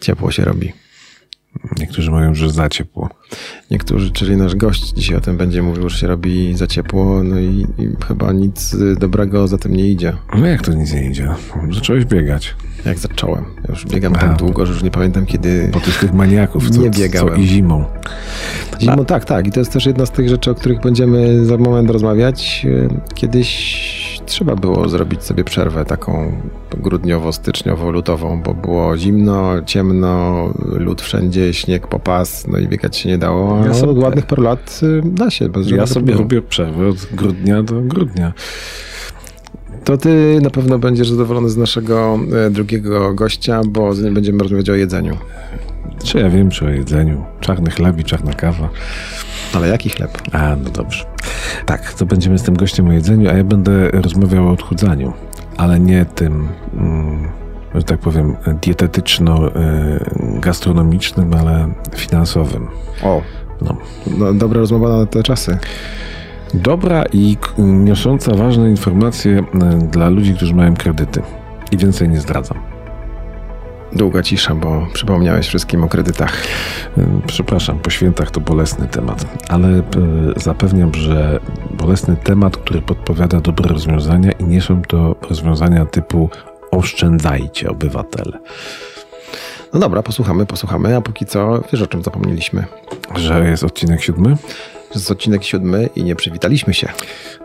Ciepło się robi. Niektórzy mówią, że za ciepło. Niektórzy, czyli nasz gość dzisiaj o tym będzie mówił, że się robi za ciepło, no i, i chyba nic dobrego za tym nie idzie. No jak to nic nie idzie? Zacząłeś biegać. Jak zacząłem. Ja już biegam tak długo, że już nie pamiętam kiedy... Po tych, tych maniaków, co, Nie biegałem. co i zimą. Zimą, tak, tak. I to jest też jedna z tych rzeczy, o których będziemy za moment rozmawiać. Kiedyś trzeba było zrobić sobie przerwę taką grudniowo-styczniowo-lutową, bo było zimno, ciemno, lód wszędzie, śnieg po pas, no i biegać się nie dało. Ja sobie- od ładnych paru lat y, da się. Bez Ja sobie problemu. robię przerwę od grudnia do grudnia. To ty na pewno będziesz zadowolony z naszego e, drugiego gościa, bo z nim będziemy rozmawiać o jedzeniu. Czy ja wiem, czy o jedzeniu. Czarny chleb i czarna kawa. Ale jaki chleb? A, no dobrze. Tak, to będziemy z tym gościem o jedzeniu, a ja będę rozmawiał o odchudzaniu, ale nie tym, mm, że tak powiem, dietetyczno-gastronomicznym, ale finansowym. O, No. no, dobra rozmowa na te czasy. Dobra i niosąca ważne informacje e, dla ludzi, którzy mają kredyty. I więcej nie zdradzam. Długa cisza, bo przypomniałeś wszystkim o kredytach. E, Przepraszam, po świętach to bolesny temat, ale e, zapewniam, że bolesny temat, który podpowiada dobre rozwiązania i nie są to rozwiązania typu oszczędzajcie, obywatele. No dobra, posłuchamy, posłuchamy, a póki co wiesz o czym zapomnieliśmy. Że jest odcinek siódmy? Że jest odcinek siódmy i nie przywitaliśmy się.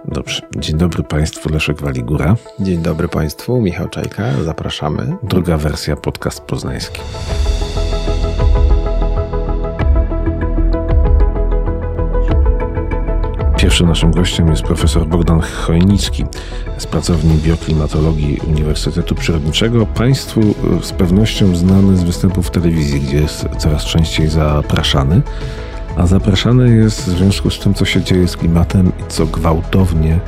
Dobrze. Dzień dobry Państwu, Leszek Waligura. Dzień dobry Państwu, Michał Czajka, zapraszamy. Druga wersja, podcast poznański. Pierwszym naszym gościem jest profesor Bogdan Chojnicki z pracowni bioklimatologii Uniwersytetu Przyrodniczego. Państwu z pewnością znany z występów w telewizji, gdzie jest coraz częściej zapraszany. A zapraszany jest w związku z tym, co się dzieje z klimatem i co gwałtownie,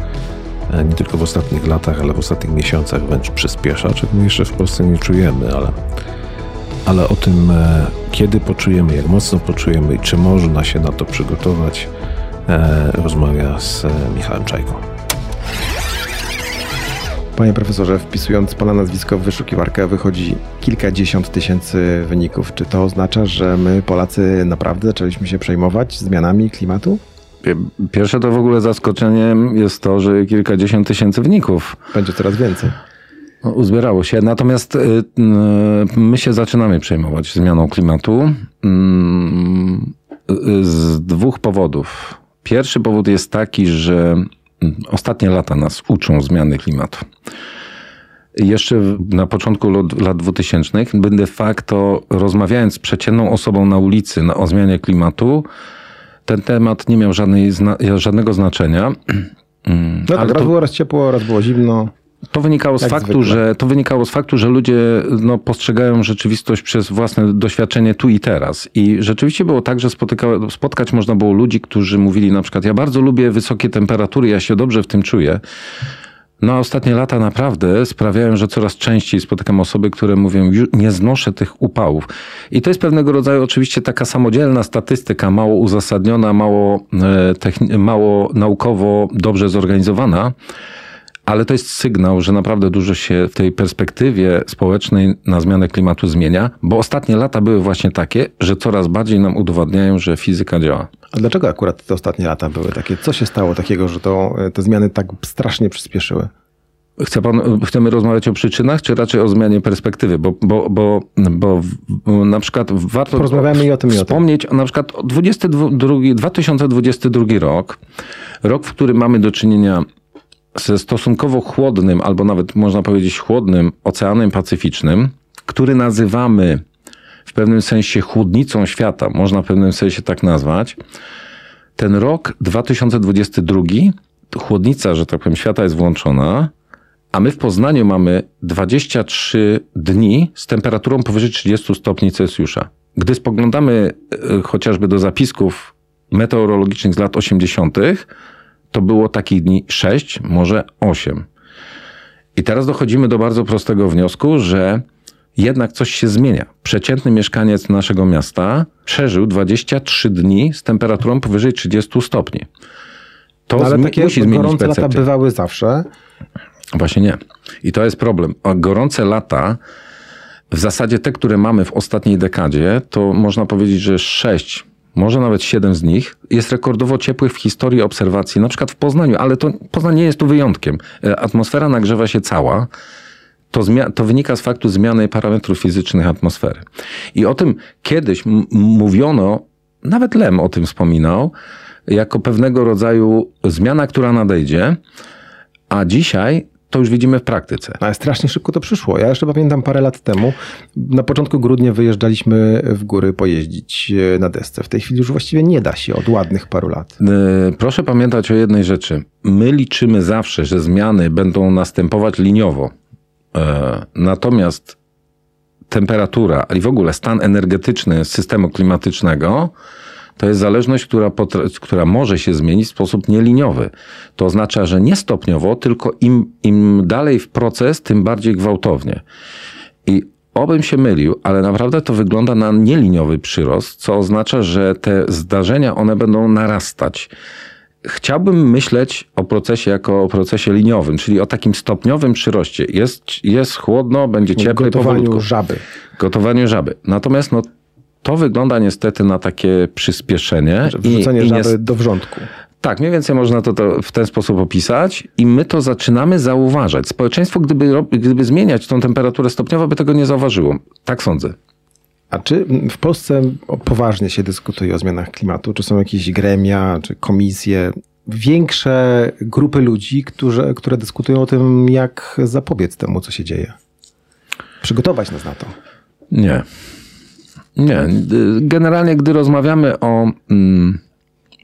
e, nie tylko w ostatnich latach, ale w ostatnich miesiącach wręcz przyspiesza, czego my jeszcze w Polsce nie czujemy, ale, ale o tym, e, kiedy poczujemy, jak mocno poczujemy i czy można się na to przygotować, e, rozmawia z Michałem Czajką. Panie profesorze, wpisując pana nazwisko w wyszukiwarkę wychodzi kilkadziesiąt tysięcy wyników. Czy to oznacza, że my Polacy naprawdę zaczęliśmy się przejmować zmianami klimatu? Pierwsze to w ogóle zaskoczeniem jest to, że kilkadziesiąt tysięcy wyników Będzie coraz więcej. uzbierało się. Natomiast y, y, my się zaczynamy przejmować zmianą klimatu mm, y, z dwóch powodów. Pierwszy powód jest taki, że ostatnie lata nas uczą zmiany klimatu. Jeszcze na początku lat 2000 by de facto rozmawiając z przeciętną osobą na ulicy na, o zmianie klimatu, ten temat nie miał żadnej, żadnego znaczenia. No tak, ale raz to- było raz ciepło, raz było zimno. To wynikało z Jak faktu, zwykle. że to wynikało z faktu, że ludzie no, postrzegają rzeczywistość przez własne doświadczenie tu i teraz. I rzeczywiście było tak, że spotyka, spotkać można było ludzi, którzy mówili na przykład, ja bardzo lubię wysokie temperatury, ja się dobrze w tym czuję. No a ostatnie lata naprawdę sprawiają, że coraz częściej spotykam osoby, które mówią, "Ju- nie znoszę tych upałów. I to jest pewnego rodzaju oczywiście taka samodzielna statystyka, mało uzasadniona, mało, e, mało naukowo dobrze zorganizowana. Ale to jest sygnał, że naprawdę dużo się w tej perspektywie społecznej na zmianę klimatu zmienia, bo ostatnie lata były właśnie takie, że coraz bardziej nam udowadniają, że fizyka działa. A dlaczego akurat te ostatnie lata były takie? Co się stało takiego, że to, te zmiany tak strasznie przyspieszyły? Chce pan, chcemy rozmawiać o przyczynach, czy raczej o zmianie perspektywy? Bo, bo, bo, bo na przykład warto Porozmawiamy i o tym, i o tym. wspomnieć na przykład o 22, 2022 rok, rok, w którym mamy do czynienia ze stosunkowo chłodnym, albo nawet można powiedzieć chłodnym Oceanem Pacyficznym, który nazywamy w pewnym sensie chłodnicą świata, można w pewnym sensie tak nazwać. Ten rok 2022, chłodnica, że tak powiem, świata jest włączona, a my w Poznaniu mamy 23 dni z temperaturą powyżej 30 stopni Celsjusza. Gdy spoglądamy e, chociażby do zapisków meteorologicznych z lat 80., to było takich dni 6, może 8. I teraz dochodzimy do bardzo prostego wniosku, że jednak coś się zmienia. Przeciętny mieszkaniec naszego miasta przeżył 23 dni z temperaturą powyżej 30 stopni. To No, ale takie musi zmienić gorące lata percepcję. bywały zawsze. Właśnie nie. I to jest problem. A gorące lata w zasadzie te, które mamy w ostatniej dekadzie, to można powiedzieć, że sześć, może nawet siedem z nich jest rekordowo ciepłych w historii obserwacji, na przykład w Poznaniu, ale to Poznań nie jest tu wyjątkiem. E, atmosfera nagrzewa się cała. To, to, wynika z faktu zmiany parametrów fizycznych atmosfery. I o tym kiedyś mówiono, nawet Lem o tym wspominał, jako pewnego rodzaju zmiana, która nadejdzie, a dzisiaj to już widzimy w praktyce. Ale strasznie szybko to przyszło. Ja jeszcze pamiętam parę lat temu, na początku grudnia wyjeżdżaliśmy w góry pojeździć e, na desce. W tej chwili już właściwie nie da się od ładnych paru lat. E, proszę pamiętać o jednej rzeczy. My liczymy zawsze, że zmiany będą następować liniowo. E, natomiast temperatura, ale w ogóle stan energetyczny systemu klimatycznego to jest zależność, która, która może się zmienić w sposób nieliniowy. To oznacza, że nie stopniowo, tylko im, im dalej w proces, tym bardziej gwałtownie. I obym się mylił, ale naprawdę to wygląda na nieliniowy przyrost, co oznacza, że te zdarzenia, one będą narastać. Chciałbym myśleć o procesie jako o procesie liniowym, czyli o takim stopniowym przyroście. Jest, jest chłodno, będzie cieplej. Gotowaniu powolutku. żaby. Gotowaniu żaby. Natomiast no, to wygląda niestety na takie przyspieszenie. Wrzucenie i, żaby i do wrzątku. Tak, mniej więcej można to, to, w ten sposób opisać i my to zaczynamy zauważać. Społeczeństwo, gdyby, gdyby zmieniać tą temperaturę stopniowo, by tego nie zauważyło. Tak sądzę. A czy w Polsce poważnie się dyskutuje o zmianach klimatu? Czy są jakieś gremia, czy komisje, większe grupy ludzi, którzy, które dyskutują o tym, jak zapobiec temu, co się dzieje? Przygotować nas na to? Nie. Nie. Generalnie, gdy rozmawiamy o, mm,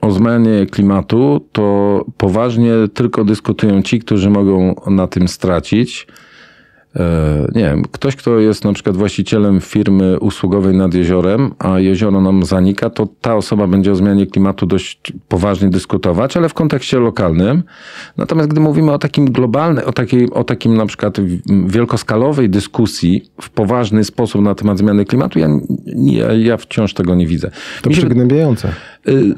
o zmianie klimatu, to poważnie tylko dyskutują ci, którzy mogą na tym stracić. E, nie wiem, ktoś, kto jest na przykład właścicielem firmy usługowej nad jeziorem, a jezioro nam zanika, to ta osoba będzie o zmianie klimatu dość poważnie dyskutować, ale w kontekście lokalnym. Natomiast gdy mówimy o takim globalnym, o takiej, o takim na przykład wielkoskalowej dyskusji w poważny sposób na temat zmiany klimatu, ja, ja, ja wciąż tego nie widzę. To Mi przygnębiające. Y,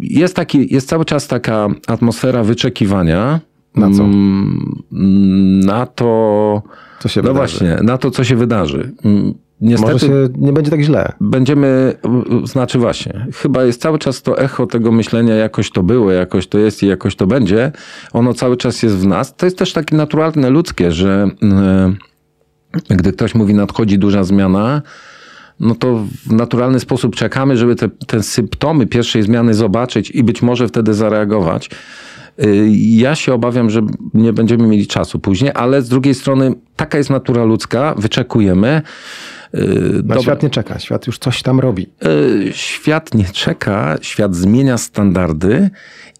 jest, taki, jest cały czas taka atmosfera wyczekiwania, na co? Mm, na to. Co się no wydarzy. właśnie, na to, co się wydarzy. Mm, niestety Może się nie będzie tak źle. Będziemy, znaczy właśnie, chyba jest cały czas to echo tego myślenia, jakoś to było, jakoś to jest i jakoś to będzie. Ono cały czas jest w nas. To jest też takie naturalne, ludzkie, że yy, gdy ktoś mówi, nadchodzi duża zmiana, no to w naturalny sposób czekamy, żeby te, te symptomy pierwszej zmiany zobaczyć i być może wtedy zareagować. Y, ja się obawiam, że nie będziemy mieli czasu później, ale z drugiej strony taka jest natura ludzka, wyczekujemy. Na świat nie czeka, świat już coś tam robi. Y, świat nie czeka, świat zmienia standardy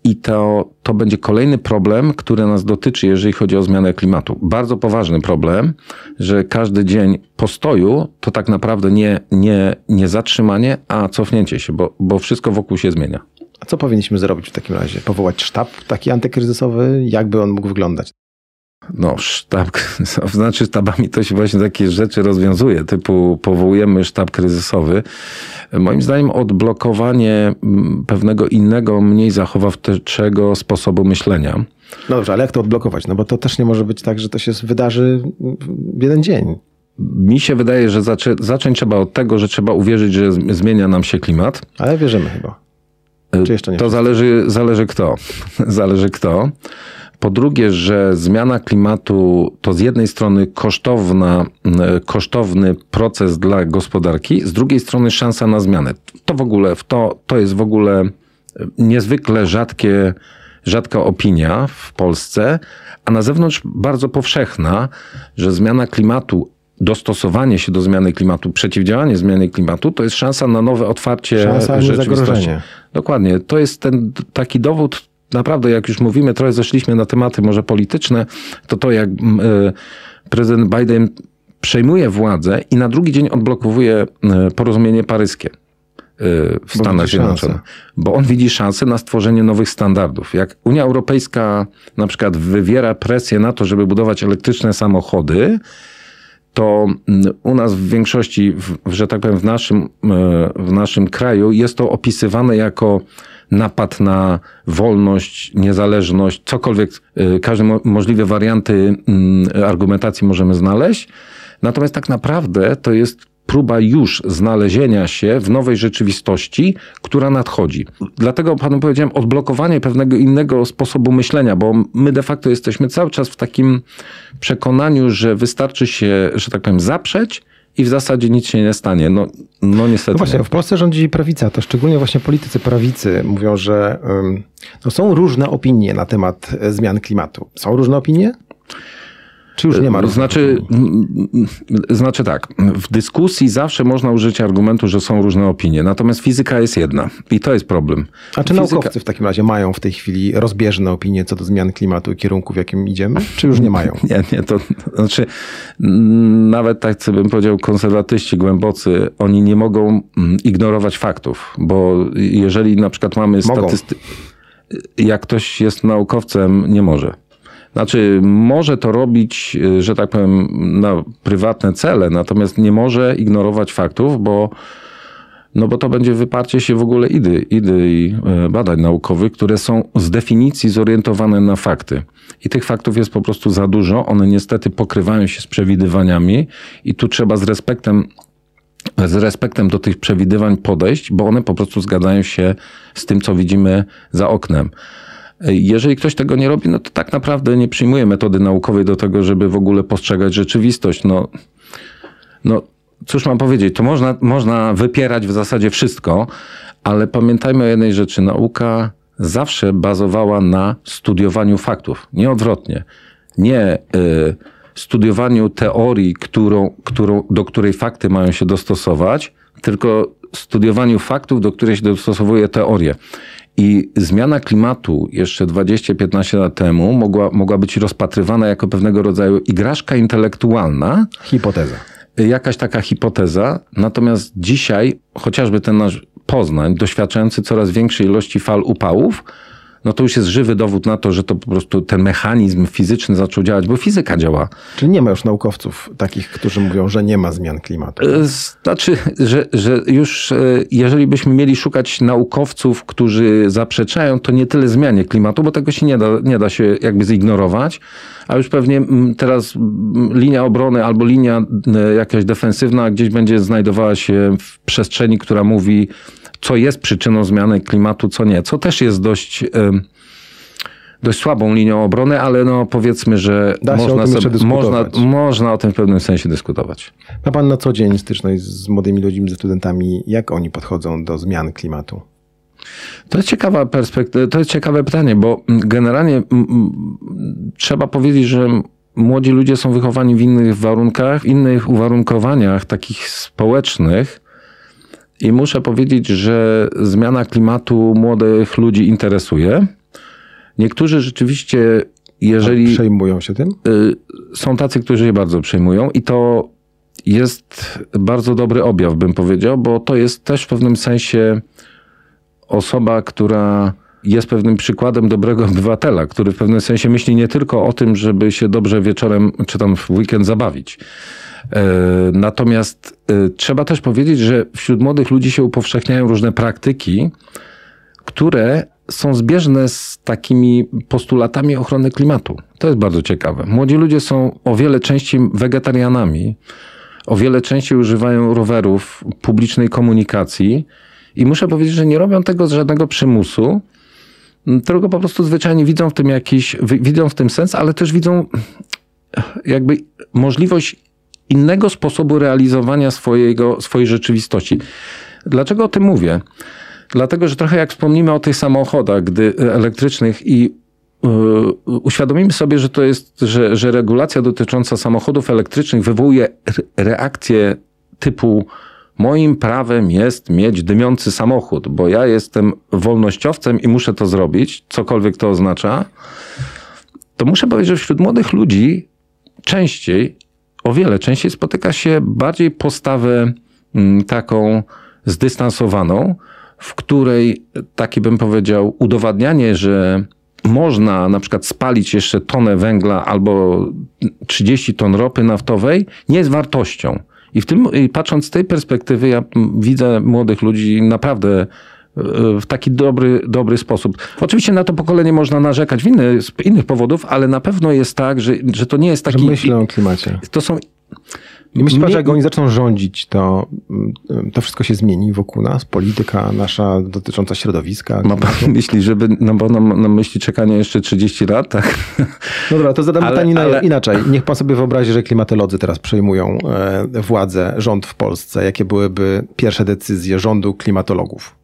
i to, to będzie kolejny problem, który nas dotyczy, jeżeli chodzi o zmianę klimatu. Bardzo poważny problem, że każdy dzień postoju to tak naprawdę nie, nie, nie zatrzymanie, a cofnięcie się, bo, bo wszystko wokół się zmienia. Co powinniśmy zrobić w takim razie? Powołać sztab taki antykryzysowy? Jakby on mógł wyglądać? No, sztab znaczy sztabami to się właśnie takie rzeczy rozwiązuje, typu powołujemy sztab kryzysowy. Moim zdaniem odblokowanie mm, pewnego innego, mniej zachowawczego sposobu myślenia. No dobrze, ale jak to odblokować? No bo to też nie może być tak, że to się wydarzy w jeden dzień. Mi się wydaje, że zaczę zacząć trzeba od tego, że trzeba uwierzyć, że zmienia nam się klimat. Ale wierzymy chyba. Czy jeszcze nie? To zależy, zależy kto. zależy kto. Po drugie, że zmiana klimatu to z jednej strony kosztowna, kosztowny proces dla gospodarki, z drugiej strony szansa na zmianę. To w ogóle, to, to jest w ogóle niezwykle rzadkie, rzadka opinia w Polsce, a na zewnątrz bardzo powszechna, że zmiana klimatu dostosowanie się do zmiany klimatu, przeciwdziałanie zmianie klimatu, to jest szansa na nowe otwarcie szansa rzeczywistości. Dokładnie. To jest ten taki dowód, naprawdę, jak już mówimy, trochę zeszliśmy na tematy może polityczne, to to jak mm, e, prezydent Biden przejmuje władzę i na drugi dzień odblokowuje e, porozumienie paryskie e, w Stanach Zjednoczonych. Bo on widzi szansę na stworzenie nowych standardów. Jak Unia Europejska na przykład wywiera presję na to, żeby budować elektryczne samochody, to mm, u nas w większości, w, że tak powiem, w naszym, e, w naszym kraju jest to opisywane jako napad na wolność, niezależność, cokolwiek, e, każde możliwe warianty mm, argumentacji możemy znaleźć. Natomiast tak naprawdę to jest próba już znalezienia się w nowej rzeczywistości, która nadchodzi. Dlatego panu powiedziałem odblokowanie pewnego innego sposobu myślenia, bo my de facto jesteśmy cały czas w takim przekonaniu, że wystarczy się, że tak powiem, zaprzeć i w zasadzie nic się nie stanie. No, no niestety. No właśnie, nie. w Polsce rządzi prawica, to szczególnie właśnie politycy prawicy mówią, że no, są różne opinie na temat e, zmian klimatu. Są różne opinie? Czy już nie ma Znaczy, znaczy tak, w dyskusji zawsze można użyć argumentu, że są różne opinie, natomiast fizyka jest jedna i to jest problem. A czy fizyka... naukowcy w takim razie mają w tej chwili rozbieżne opinie co do zmian klimatu i kierunku, w jakim idziemy, czy już nie mają? Nie, nie, to znaczy nawet tak co bym powiedział konserwatyści głębocy, oni nie mogą mm, ignorować faktów, bo jeżeli na przykład mamy statystykę, jak ktoś jest naukowcem, nie może. Znaczy, może to robić, y, że tak powiem, na prywatne cele, natomiast nie może ignorować faktów, bo, no bo to będzie wyparcie się w ogóle idy, i y, badań naukowych, które są z definicji zorientowane na fakty. I tych faktów jest po prostu za dużo. One niestety pokrywają się z przewidywaniami i tu trzeba z respektem z respektem do tych przewidywań podejść, bo one po prostu zgadzają się z tym, co widzimy za oknem. Jeżeli ktoś tego nie robi, no to tak naprawdę nie przyjmuje metody naukowej do tego, żeby w ogóle postrzegać rzeczywistość. No, no cóż mam powiedzieć, to można, można wypierać w zasadzie wszystko, ale pamiętajmy o jednej rzeczy. Nauka zawsze bazowała na studiowaniu faktów, nie odwrotnie. Nie y, studiowaniu teorii, którą, którą, do której fakty mają się dostosować, tylko studiowaniu faktów, do której się dostosowuje teorię. I zmiana klimatu jeszcze 20-15 lat temu mogła, mogła być rozpatrywana jako pewnego rodzaju igraszka intelektualna. Hipoteza. Jakaś taka hipoteza. Natomiast dzisiaj chociażby ten nasz Poznań, doświadczający coraz większej ilości fal upałów, no to już jest żywy dowód na to, że to po prostu ten mechanizm fizyczny zaczął działać, bo fizyka działa. Czyli nie ma już naukowców takich, którzy mówią, że nie ma zmian klimatu. E, znaczy, że, że już e, jeżeli byśmy mieli szukać naukowców, którzy zaprzeczają, to nie tyle zmianie klimatu, bo tego się nie da, nie da się jakby zignorować, a już pewnie teraz linia obrony albo linia e, jakaś defensywna gdzieś będzie znajdowała się w przestrzeni, która mówi co jest przyczyną zmiany klimatu, co nie, co też jest dość, dość słabą linią obrony, ale no powiedzmy, że można, sobie, można, można o tym w pewnym sensie dyskutować. Ma pan na co dzień styczność z młodymi ludźmi, ze studentami, jak oni podchodzą do zmian klimatu? To jest ciekawa perspektywa, to jest ciekawe pytanie, bo generalnie trzeba powiedzieć, że młodzi ludzie są wychowani w innych warunkach, w innych uwarunkowaniach takich społecznych, i muszę powiedzieć, że zmiana klimatu młodych ludzi interesuje. Niektórzy rzeczywiście, jeżeli. A przejmują się tym? Y, są tacy, którzy się bardzo przejmują, i to jest bardzo dobry objaw, bym powiedział, bo to jest też w pewnym sensie osoba, która jest pewnym przykładem dobrego obywatela, który w pewnym sensie myśli nie tylko o tym, żeby się dobrze wieczorem czy tam w weekend zabawić natomiast e, trzeba też powiedzieć, że wśród młodych ludzi się upowszechniają różne praktyki, które są zbieżne z takimi postulatami ochrony klimatu. To jest bardzo ciekawe. Młodzi ludzie są o wiele częściej wegetarianami, o wiele częściej używają rowerów, publicznej komunikacji i muszę powiedzieć, że nie robią tego z żadnego przymusu, tylko po prostu zwyczajnie widzą w tym jakiś, widzą w tym sens, ale też widzą jakby możliwość innego sposobu realizowania swojego, swojej rzeczywistości. Dlaczego o tym mówię? Dlatego, że trochę jak wspomnimy o tych samochodach gdy, elektrycznych i yy, uświadomimy sobie, że to jest, że, że regulacja dotycząca samochodów elektrycznych wywołuje reakcję typu moim prawem jest mieć dymiący samochód, bo ja jestem wolnościowcem i muszę to zrobić, cokolwiek to oznacza, to muszę powiedzieć, że wśród młodych ludzi częściej o wiele częściej spotyka się bardziej postawę mm, taką zdystansowaną, w której taki bym powiedział udowadnianie, że można na przykład spalić jeszcze tonę węgla albo 30 ton ropy naftowej, nie jest wartością. I w tym, patrząc z tej perspektywy, ja widzę młodych ludzi naprawdę w taki dobry, dobry sposób. Oczywiście na to pokolenie można narzekać w inny, z innych powodów, ale na pewno jest tak, że, że to nie jest taki... Że myślę o klimacie. To są I myślę, że jak oni zaczną rządzić, to, mm, to wszystko się zmieni wokół nas, polityka nasza dotycząca środowiska. Ma pan myśli, żeby, no bo na, na myśli czekanie jeszcze 30 lat, tak? Dobra, to zadam ale, pytanie ale... inaczej. Niech pan sobie wyobrazi, że klimatolodzy teraz przejmują e, władzę, rząd w Polsce. Jakie byłyby pierwsze decyzje rządu klimatologów?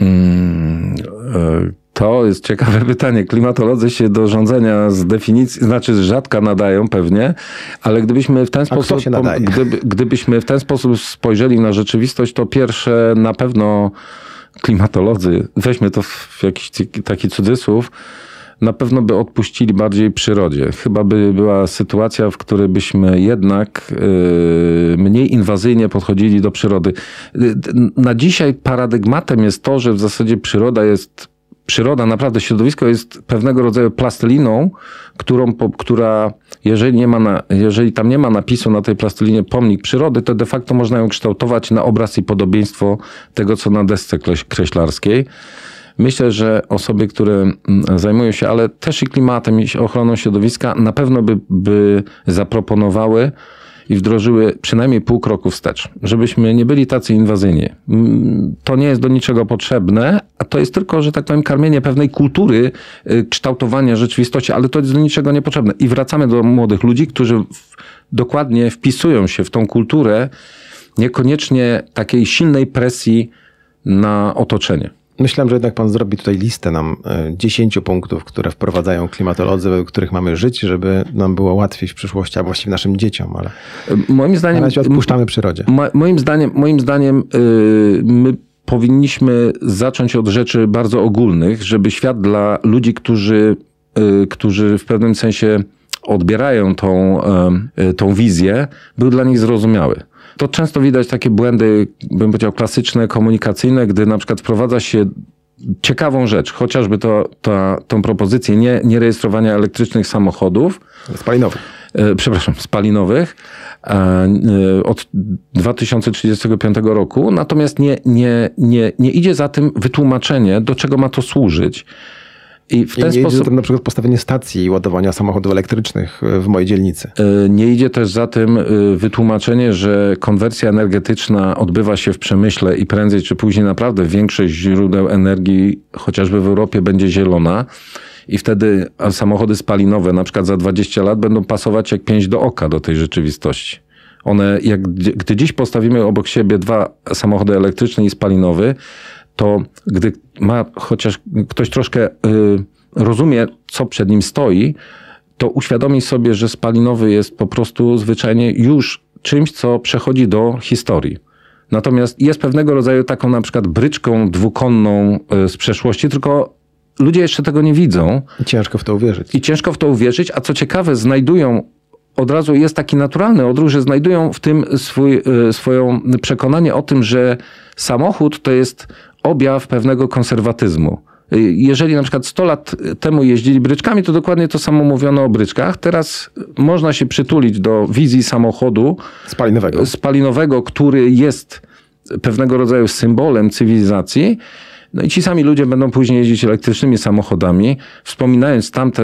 Mm, e to jest ciekawe pytanie. Klimatolodzy się do rządzenia z definicji, znaczy z rzadka nadają pewnie, ale gdybyśmy w ten sposób, gdyby, gdybyśmy w ten sposób spojrzeli na rzeczywistość, to pierwsze na pewno klimatolodzy, weźmy to w jakiś taki cudzysłów, na pewno by odpuścili bardziej przyrodzie. Chyba by była sytuacja, w której byśmy jednak yy, mniej inwazyjnie podchodzili do przyrody. Yy, na dzisiaj paradygmatem jest to, że w zasadzie przyroda jest przyroda, naprawdę środowisko jest pewnego rodzaju plasteliną, którą, która, jeżeli, nie ma na, jeżeli tam nie ma napisu na tej plastelinie pomnik przyrody, to de facto można ją kształtować na obraz i podobieństwo tego, co na desce kreślarskiej. Myślę, że osoby, które mm, zajmują się, ale też i klimatem, i ochroną środowiska, na pewno by, by zaproponowały i wdrożyły przynajmniej pół kroku wstecz, żebyśmy nie byli tacy inwazyjni. Mm, to nie jest do niczego potrzebne, a to jest tylko, że tak powiem, karmienie pewnej kultury y, kształtowania rzeczywistości, ale to jest do niczego niepotrzebne. I wracamy do młodych ludzi, którzy w, dokładnie wpisują się w tą kulturę, niekoniecznie takiej silnej presji na otoczenie. Myślałem, że jednak pan zrobi tutaj listę nam 10 e, punktów, które wprowadzają klimatolodzy, według których mamy żyć, żeby nam było łatwiej w przyszłości, a właściwie naszym dzieciom, ale moim zdaniem, na razie odpuszczamy przyrodzie. Moim zdaniem, moim zdaniem yy, my powinniśmy zacząć od rzeczy bardzo ogólnych, żeby świat dla ludzi, którzy, yy, którzy w pewnym sensie odbierają tą, yy, tą wizję, był dla nich zrozumiały. To często widać takie błędy, bym powiedział, klasyczne, komunikacyjne, gdy na przykład wprowadza się ciekawą rzecz, chociażby to, tą propozycję nie, nie rejestrowania elektrycznych samochodów. Spalinowych. E, przepraszam, spalinowych e, od 2035 roku. Natomiast nie, nie, nie, nie idzie za tym wytłumaczenie, do czego ma to służyć. I w ten I nie sposób. Idzie na przykład postawienie stacji ładowania samochodów elektrycznych w mojej dzielnicy. E, nie idzie też za tym e, wytłumaczenie, że konwersja energetyczna odbywa się w przemyśle i prędzej czy później naprawdę większość źródeł energii, chociażby w Europie, będzie zielona. I wtedy samochody spalinowe, na przykład za 20 lat, będą pasować jak pięć do oka do tej rzeczywistości. One, jak, gdy dziś postawimy obok siebie dwa samochody elektryczny i spalinowy, to gdy ma chociaż ktoś troszkę y, rozumie, co przed nim stoi, to uświadomi sobie, że spalinowy jest po prostu zwyczajnie już czymś, co przechodzi do historii. Natomiast jest pewnego rodzaju taką na przykład bryczką dwukonną y, z przeszłości, tylko ludzie jeszcze tego nie widzą. I ciężko w to uwierzyć. I ciężko w to uwierzyć, a co ciekawe, znajdują od razu jest taki naturalny odruch, że znajdują w tym swój, y, swoją przekonanie o tym, że samochód to jest objaw pewnego konserwatyzmu. Jeżeli na przykład 100 lat temu jeździli bryczkami, to dokładnie to samo mówiono o bryczkach. Teraz można się przytulić do wizji samochodu spalinowego, spalinowego który jest pewnego rodzaju symbolem cywilizacji no i ci sami ludzie będą później jeździć elektrycznymi samochodami, wspominając tamte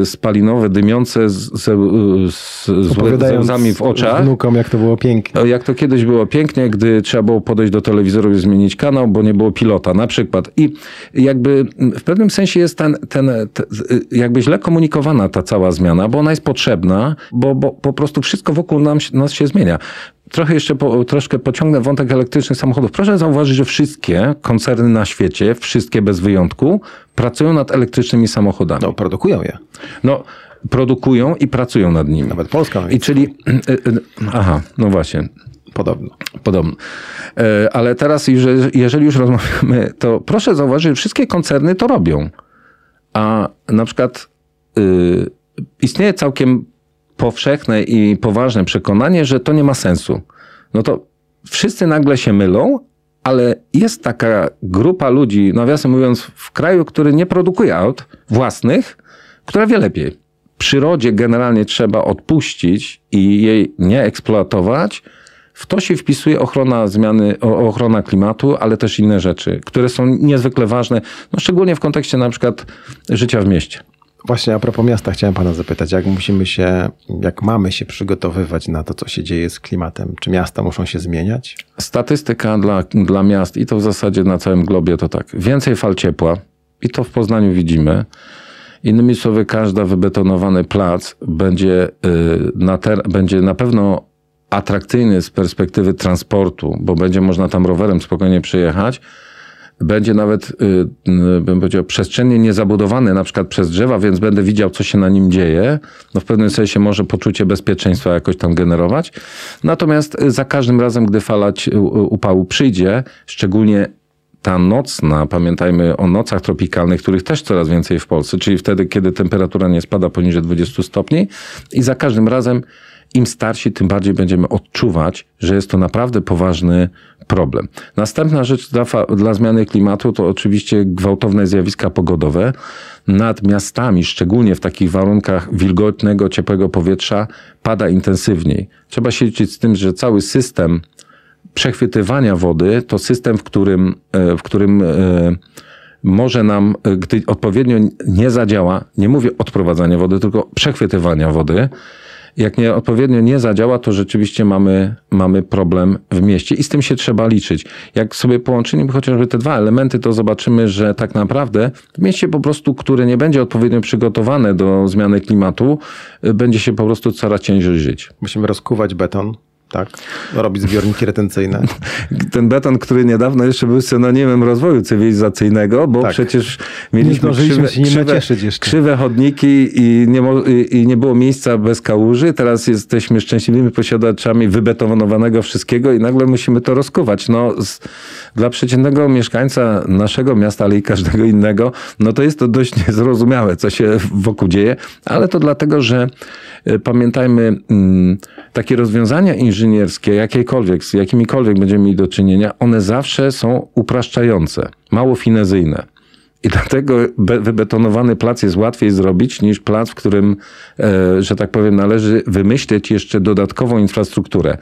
y, spalinowe, dymiące z, z, z łzami w oczach. wnukom, jak to było pięknie. Jak to kiedyś było pięknie, gdy trzeba było podejść do telewizoru i zmienić kanał, bo nie było pilota na przykład. I jakby w pewnym sensie jest ten, ten, ten jakby źle komunikowana ta cała zmiana, bo ona jest potrzebna, bo, bo po prostu wszystko wokół nam, nas się zmienia trochę jeszcze po, troszkę pociągnę wątek elektrycznych samochodów. Proszę zauważyć, że wszystkie koncerny na świecie, wszystkie bez wyjątku, pracują nad elektrycznymi samochodami. No, produkują je. No, produkują i pracują nad nimi. Nawet Polska. I czyli, y, y, aha, no właśnie. Podobno. Podobno. E, ale teraz, jeżeli już rozmawiamy, to proszę zauważyć, że wszystkie koncerny to robią. A na przykład y, istnieje całkiem powszechne i poważne przekonanie, że to nie ma sensu. No to wszyscy nagle się mylą, ale jest taka grupa ludzi, nawiasem mówiąc, w kraju, który nie produkuje aut własnych, która wie lepiej. Przyrodzie generalnie trzeba odpuścić i jej nie eksploatować. W to się wpisuje ochrona zmiany, ochrona klimatu, ale też inne rzeczy, które są niezwykle ważne, no szczególnie w kontekście na przykład życia w mieście. Właśnie a propos miasta chciałem pana zapytać, jak musimy się, jak mamy się przygotowywać na to, co się dzieje z klimatem? Czy miasta muszą się zmieniać? Statystyka dla, dla miast i to w zasadzie na całym globie to tak. Więcej fal ciepła i to w Poznaniu widzimy. Innymi słowy, każdy wybetonowany plac będzie y, na, ter- będzie na pewno atrakcyjny z perspektywy transportu, bo będzie można tam rowerem spokojnie przyjechać. Będzie nawet, y, y, bym powiedział, przestrzennie niezabudowany na przykład przez drzewa, więc będę widział, co się na nim dzieje. No w pewnym sensie może poczucie bezpieczeństwa jakoś tam generować. Natomiast za każdym razem, gdy fala upału przyjdzie, szczególnie ta nocna, pamiętajmy o nocach tropikalnych, których też coraz więcej w Polsce, czyli wtedy, kiedy temperatura nie spada poniżej 20 stopni i za każdym razem im starsi, tym bardziej będziemy odczuwać, że jest to naprawdę poważny problem. Następna rzecz dla, dla zmiany klimatu to oczywiście gwałtowne zjawiska pogodowe. Nad miastami, szczególnie w takich warunkach wilgotnego, ciepłego powietrza, pada intensywniej. Trzeba się liczyć z tym, że cały system przechwytywania wody to system, w którym, e, w którym e, może nam, e, gdy odpowiednio nie zadziała, nie mówię odprowadzania wody, tylko przechwytywania wody, jak nie, odpowiednio nie zadziała, to rzeczywiście mamy, mamy problem w mieście i z tym się trzeba liczyć. Jak sobie połączymy chociażby te dwa elementy, to zobaczymy, że tak naprawdę w mieście po prostu, które nie będzie odpowiednio przygotowane do zmiany klimatu, będzie się po prostu coraz ciężej żyć. Musimy rozkuwać beton, tak? Robić zbiorniki retencyjne. Ten beton, który niedawno jeszcze był synonimem rozwoju cywilizacyjnego, bo tak. przecież mieliśmy nie krzywe, krzywe, krzywe, chodniki i nie, i nie było miejsca bez kałuży. Teraz jesteśmy szczęśliwymi posiadaczami wybetonowanego wszystkiego i nagle musimy to rozkuwać. No, z, dla przeciętnego mieszkańca naszego miasta, ale i każdego innego, no to jest to dość niezrozumiałe, co się wokół dzieje, ale to dlatego, że e, pamiętajmy, mm, takie rozwiązania inżynierskie, jakiekolwiek, z jakimikolwiek będziemy mieli do czynienia, one zawsze są upraszczające, mało finezyjne. I dlatego wybetonowany plac jest łatwiej zrobić niż plac, w którym, e, że tak powiem, należy wymyśleć jeszcze dodatkową infrastrukturę.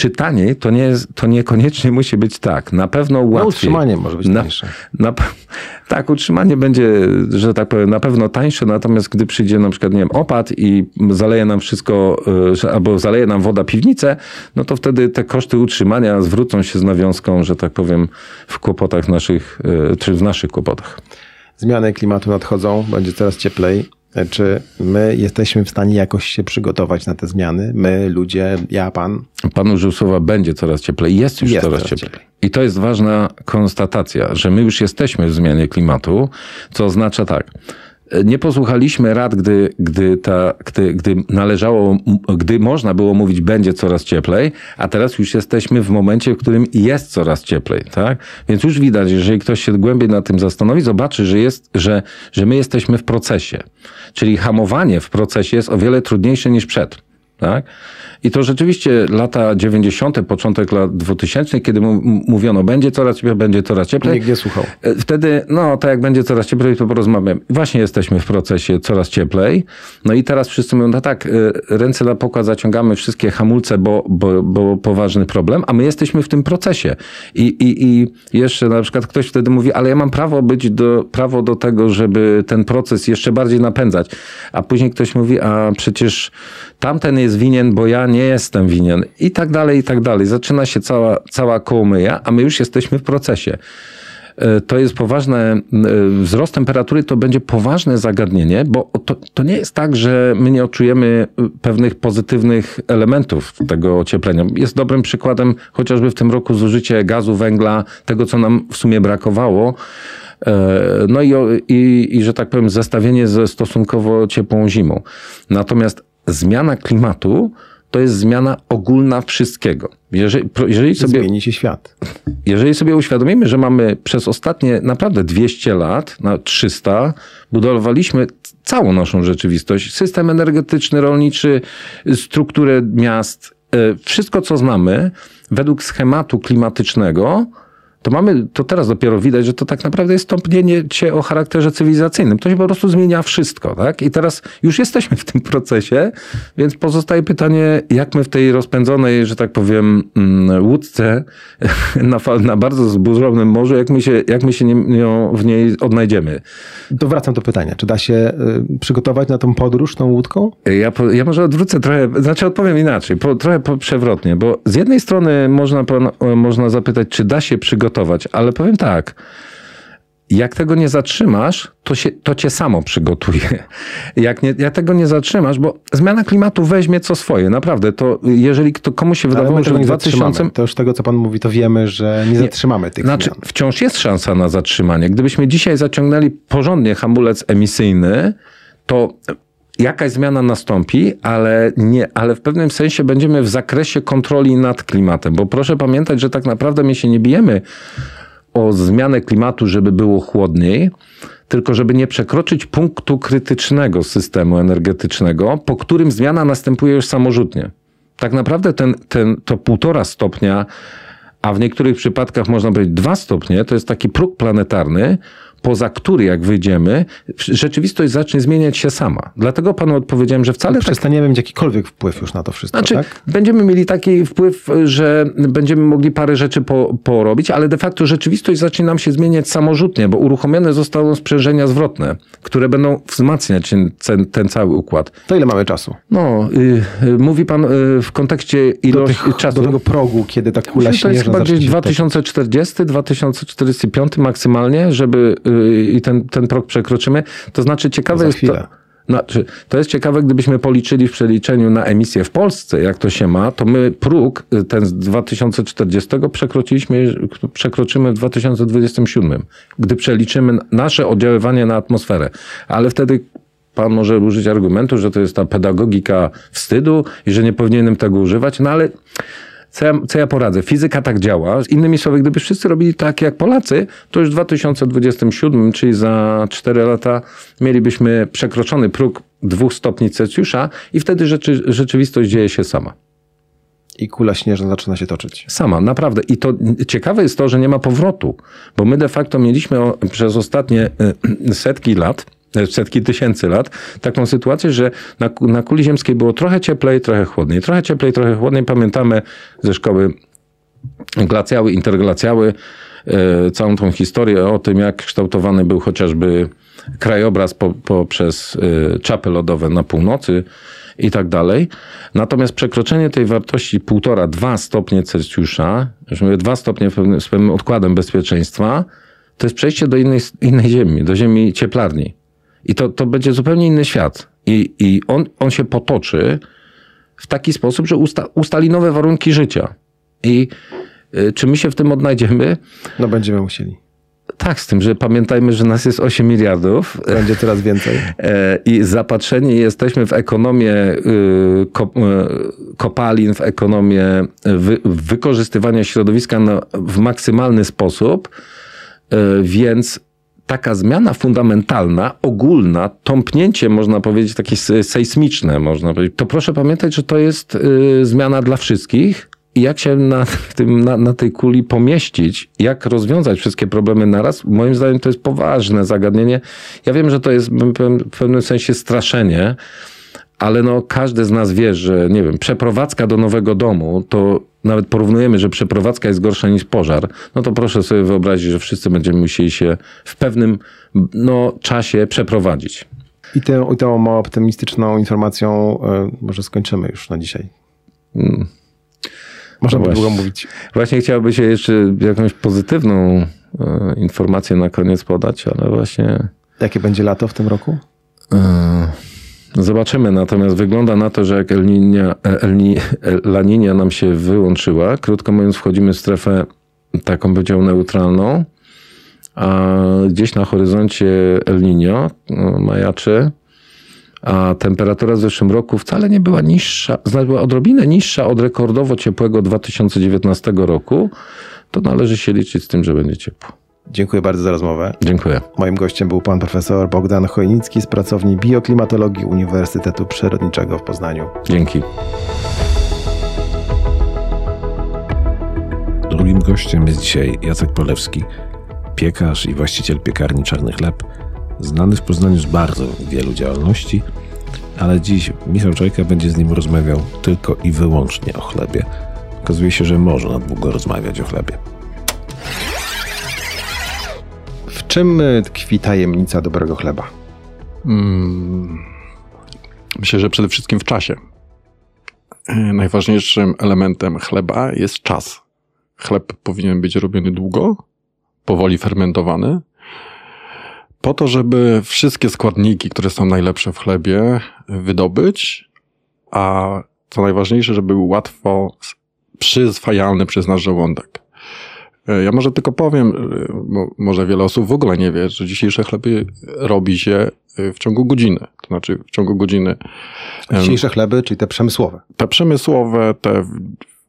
Czy taniej, to, nie to niekoniecznie musi być tak. Na pewno łatwiej. No, utrzymanie może być na, tańsze. Na, tak, utrzymanie będzie, że tak powiem, na pewno tańsze, natomiast gdy przyjdzie na przykład, nie wiem, opad i zaleje nam wszystko, e, albo zaleje nam woda piwnicę, no to wtedy te koszty utrzymania zwrócą się z nawiązką, że tak powiem, w kłopotach naszych, e, czy w naszych kłopotach. Zmiany klimatu nadchodzą, będzie coraz cieplej. Czy my jesteśmy w stanie jakoś się przygotować na te zmiany? My, ludzie, ja, pan? Pan użył słowa będzie coraz cieplej. Jest już jest coraz, coraz cieplej. cieplej. I to jest ważna konstatacja, że my już jesteśmy w zmianie klimatu, co oznacza tak nie posłuchaliśmy rad, gdy, gdy, ta, gdy, gdy należało, gdy można było mówić, będzie coraz cieplej, a teraz już jesteśmy w momencie, w którym jest coraz cieplej, tak? Więc już widać, jeżeli ktoś się głębiej nad tym zastanowi, zobaczy, że, jest, że, że my jesteśmy w procesie. Czyli hamowanie w procesie jest o wiele trudniejsze niż przed, tak? I to rzeczywiście lata 90., początek lat 2000, kiedy mówiono, będzie coraz cieplej, będzie coraz cieplej. Nikt nie słuchał. E, wtedy, no tak jak będzie coraz cieplej, to porozmawiamy. Właśnie jesteśmy w procesie coraz cieplej. No i teraz wszyscy mówią, no tak, e, ręce na pokład zaciągamy wszystkie hamulce, bo, bo, bo poważny problem, a my jesteśmy w tym procesie. I, i, I jeszcze na przykład ktoś wtedy mówi, ale ja mam prawo być do, prawo do tego, żeby ten proces jeszcze bardziej napędzać. A później ktoś mówi, a przecież tamten jest winien, bo ja nie jestem winien i tak dalej, i tak dalej. Zaczyna się cała, cała kołomyja, a my już jesteśmy w procesie. E, to jest poważne, e, wzrost temperatury to będzie poważne zagadnienie, bo to, to nie jest tak, że my nie odczujemy e, pewnych pozytywnych elementów tego ocieplenia. Jest dobrym przykładem chociażby w tym roku zużycie gazu, węgla, tego co nam w sumie brakowało. No i, i, i, że tak powiem, zestawienie ze stosunkowo ciepłą zimą. Natomiast zmiana klimatu to jest zmiana ogólna wszystkiego. Jeżeli, jeżeli sobie, Zmieni się świat. Jeżeli sobie uświadomimy, że mamy przez ostatnie naprawdę 200 lat, na 300, budowaliśmy całą naszą rzeczywistość, system energetyczny, rolniczy, strukturę miast, e, wszystko co znamy według schematu klimatycznego, to mamy, to teraz dopiero widać, że to tak naprawdę jest tąpnięcie o charakterze cywilizacyjnym. To się po prostu zmienia wszystko, tak? I teraz już jesteśmy w tym procesie, więc pozostaje pytanie, jak my w tej rozpędzonej, że tak powiem, mm, łódce na, na bardzo zburzonym morzu, jak my się, jak my się nie, nie, w niej odnajdziemy. To wracam do pytania, czy da się y, przygotować na tą podróż tą łódką? Ja, ja może odwrócę trochę, znaczy odpowiem inaczej, po, trochę po, przewrotnie, bo z jednej strony można, można zapytać, czy da się przygotować przygotować, ale powiem tak. Jak tego nie zatrzymasz, to, się, to cię samo przygotuje. Jak, nie, jak tego nie zatrzymasz, bo zmiana klimatu weźmie co swoje, naprawdę. To jeżeli kto, komuś się wydawało, że w 2000... To już tego, co pan mówi, to wiemy, że nie, nie zatrzymamy tych Znaczy, zmian. wciąż jest szansa na zatrzymanie. Gdybyśmy dzisiaj zaciągnęli porządnie hamulec emisyjny, to jakaś zmiana nastąpi, ale, nie, ale w pewnym sensie będziemy w zakresie kontroli nad klimatem, bo proszę pamiętać, że tak naprawdę my się nie bijemy o zmianę klimatu, żeby było chłodniej, tylko żeby nie przekroczyć punktu krytycznego systemu energetycznego, po którym zmiana następuje już samorzutnie. Tak naprawdę ten, ten, to półtora stopnia, a w niektórych przypadkach można powiedzieć dwa stopnie, to jest taki próg planetarny, poza który, jak wyjdziemy, rzeczywistość zacznie zmieniać się sama. Dlatego panu odpowiedziałem, że wcale... No, przestaniemy tak... mieć jakikolwiek wpływ już na to wszystko, znaczy, tak? Będziemy mieli taki wpływ, że będziemy mogli parę rzeczy po, porobić, ale de facto rzeczywistość zacznie nam się zmieniać samorzutnie, bo uruchomione zostaną sprzężenia zwrotne, które będą wzmacniać ten, ten cały układ. To ile mamy czasu? No, y, y, mówi pan y, w kontekście ilości do tych, czasu. Do tego progu, kiedy ta kula śnieżna To jest chyba gdzieś 2040, 2045 maksymalnie, żeby i ten, ten próg przekroczymy. To znaczy ciekawe jest to, znaczy, to jest ciekawe, gdybyśmy policzyli w przeliczeniu na emisję w Polsce, jak to się ma, to my próg ten z 2040 przekroczyliśmy, przekroczymy w 2027, gdy przeliczymy nasze oddziaływanie na atmosferę. Ale wtedy pan może użyć argumentu, że to jest ta pedagogika wstydu i że nie powinienem tego używać, no ale co ja, co ja poradzę? Fizyka tak działa. Innymi słowy, gdyby wszyscy robili tak jak Polacy, to już w 2027, czyli za 4 lata, mielibyśmy przekroczony próg dwóch stopni Celsjusza i wtedy rzeczy, rzeczywistość dzieje się sama. I kula śnieżna zaczyna się toczyć. Sama, naprawdę. I to ciekawe jest to, że nie ma powrotu, bo my de facto mieliśmy przez ostatnie e, setki lat setki tysięcy lat, taką sytuację, że na, na kuli ziemskiej było trochę cieplej, trochę chłodniej. Trochę cieplej, trochę chłodniej. Pamiętamy ze szkoły glacjały, interglacjały, e, całą tą historię o tym, jak kształtowany był chociażby krajobraz po, poprzez e, czapy lodowe na północy i tak dalej. Natomiast przekroczenie tej wartości 1,5-2 stopnie Celsjusza, już mówię 2 stopnie z pewnym odkładem bezpieczeństwa, to jest przejście do innej, innej ziemi, do ziemi cieplarni. I to, to będzie zupełnie inny świat. I, i on, on się potoczy w taki sposób, że usta, ustali nowe warunki życia. I y, czy my się w tym odnajdziemy? No będziemy musieli. Tak, z tym, że pamiętajmy, że nas jest 8 miliardów. Będzie coraz więcej. E, I zapatrzeni jesteśmy w ekonomię y, y, kopalin, w ekonomię wykorzystywania środowiska w maksymalny sposób, e, więc taka zmiana fundamentalna, ogólna, tąpnięcie, można powiedzieć, takie sejsmiczne, można powiedzieć, to proszę pamiętać, że to jest y, zmiana dla wszystkich. I jak się na, tym, na, na tej kuli pomieścić, jak rozwiązać wszystkie problemy naraz, moim zdaniem to jest poważne zagadnienie. Ja wiem, że to jest w pewnym sensie straszenie, ale no każdy z nas wie, że nie wiem, przeprowadzka do nowego domu, to nawet porównujemy, że przeprowadzka jest gorsza niż pożar, no to proszę sobie wyobrazić, że wszyscy będziemy musieli się w pewnym no, czasie przeprowadzić. I tę, i tą optymistyczną informacją y, może skończymy już na dzisiaj. Hmm. Można no by długo mówić. Właśnie chciałby się jeszcze jakąś pozytywną y, informację na koniec podać, ale właśnie... Jakie będzie lato w tym roku? Y Zobaczymy, natomiast wygląda na to, że jak El La Niña nam się wyłączyła, krótko mówiąc wchodzimy w strefę taką powiedział neutralną, a gdzieś na horyzoncie El Niño no, majaczy, a temperatura w zeszłym roku wcale nie była niższa, znaczy była odrobinę niższa od rekordowo ciepłego 2019 roku, to należy się liczyć z tym, że będzie ciepło. Dziękuję bardzo za rozmowę. Dziękuję. Moim gościem był pan profesor Bogdan Chojnicki z pracowni bioklimatologii Uniwersytetu Przyrodniczego w Poznaniu. Dzięki. Drugim gościem jest dzisiaj Jacek Polewski, piekarz i właściciel piekarni Czarny Chleb, znany w Poznaniu z bardzo wielu działalności, ale dziś Michał Czajka będzie z nim rozmawiał tylko i wyłącznie o chlebie. Okazuje się, że można długo rozmawiać o chlebie. Czym tkwi tajemnica dobrego chleba? Hmm. Myślę, że przede wszystkim w czasie. Najważniejszym elementem chleba jest czas. Chleb powinien być robiony długo, powoli fermentowany, po to, żeby wszystkie składniki, które są najlepsze w chlebie, wydobyć, a co najważniejsze, żeby był łatwo przyzwajalny przez nasz żołądek. E, ja może tylko powiem, bo może wiele osób w ogóle nie wie, że dzisiejsze chleby robi się e, w ciągu godziny. To znaczy w ciągu godziny. Dzisiejsze chleby, czyli te przemysłowe. Te przemysłowe, te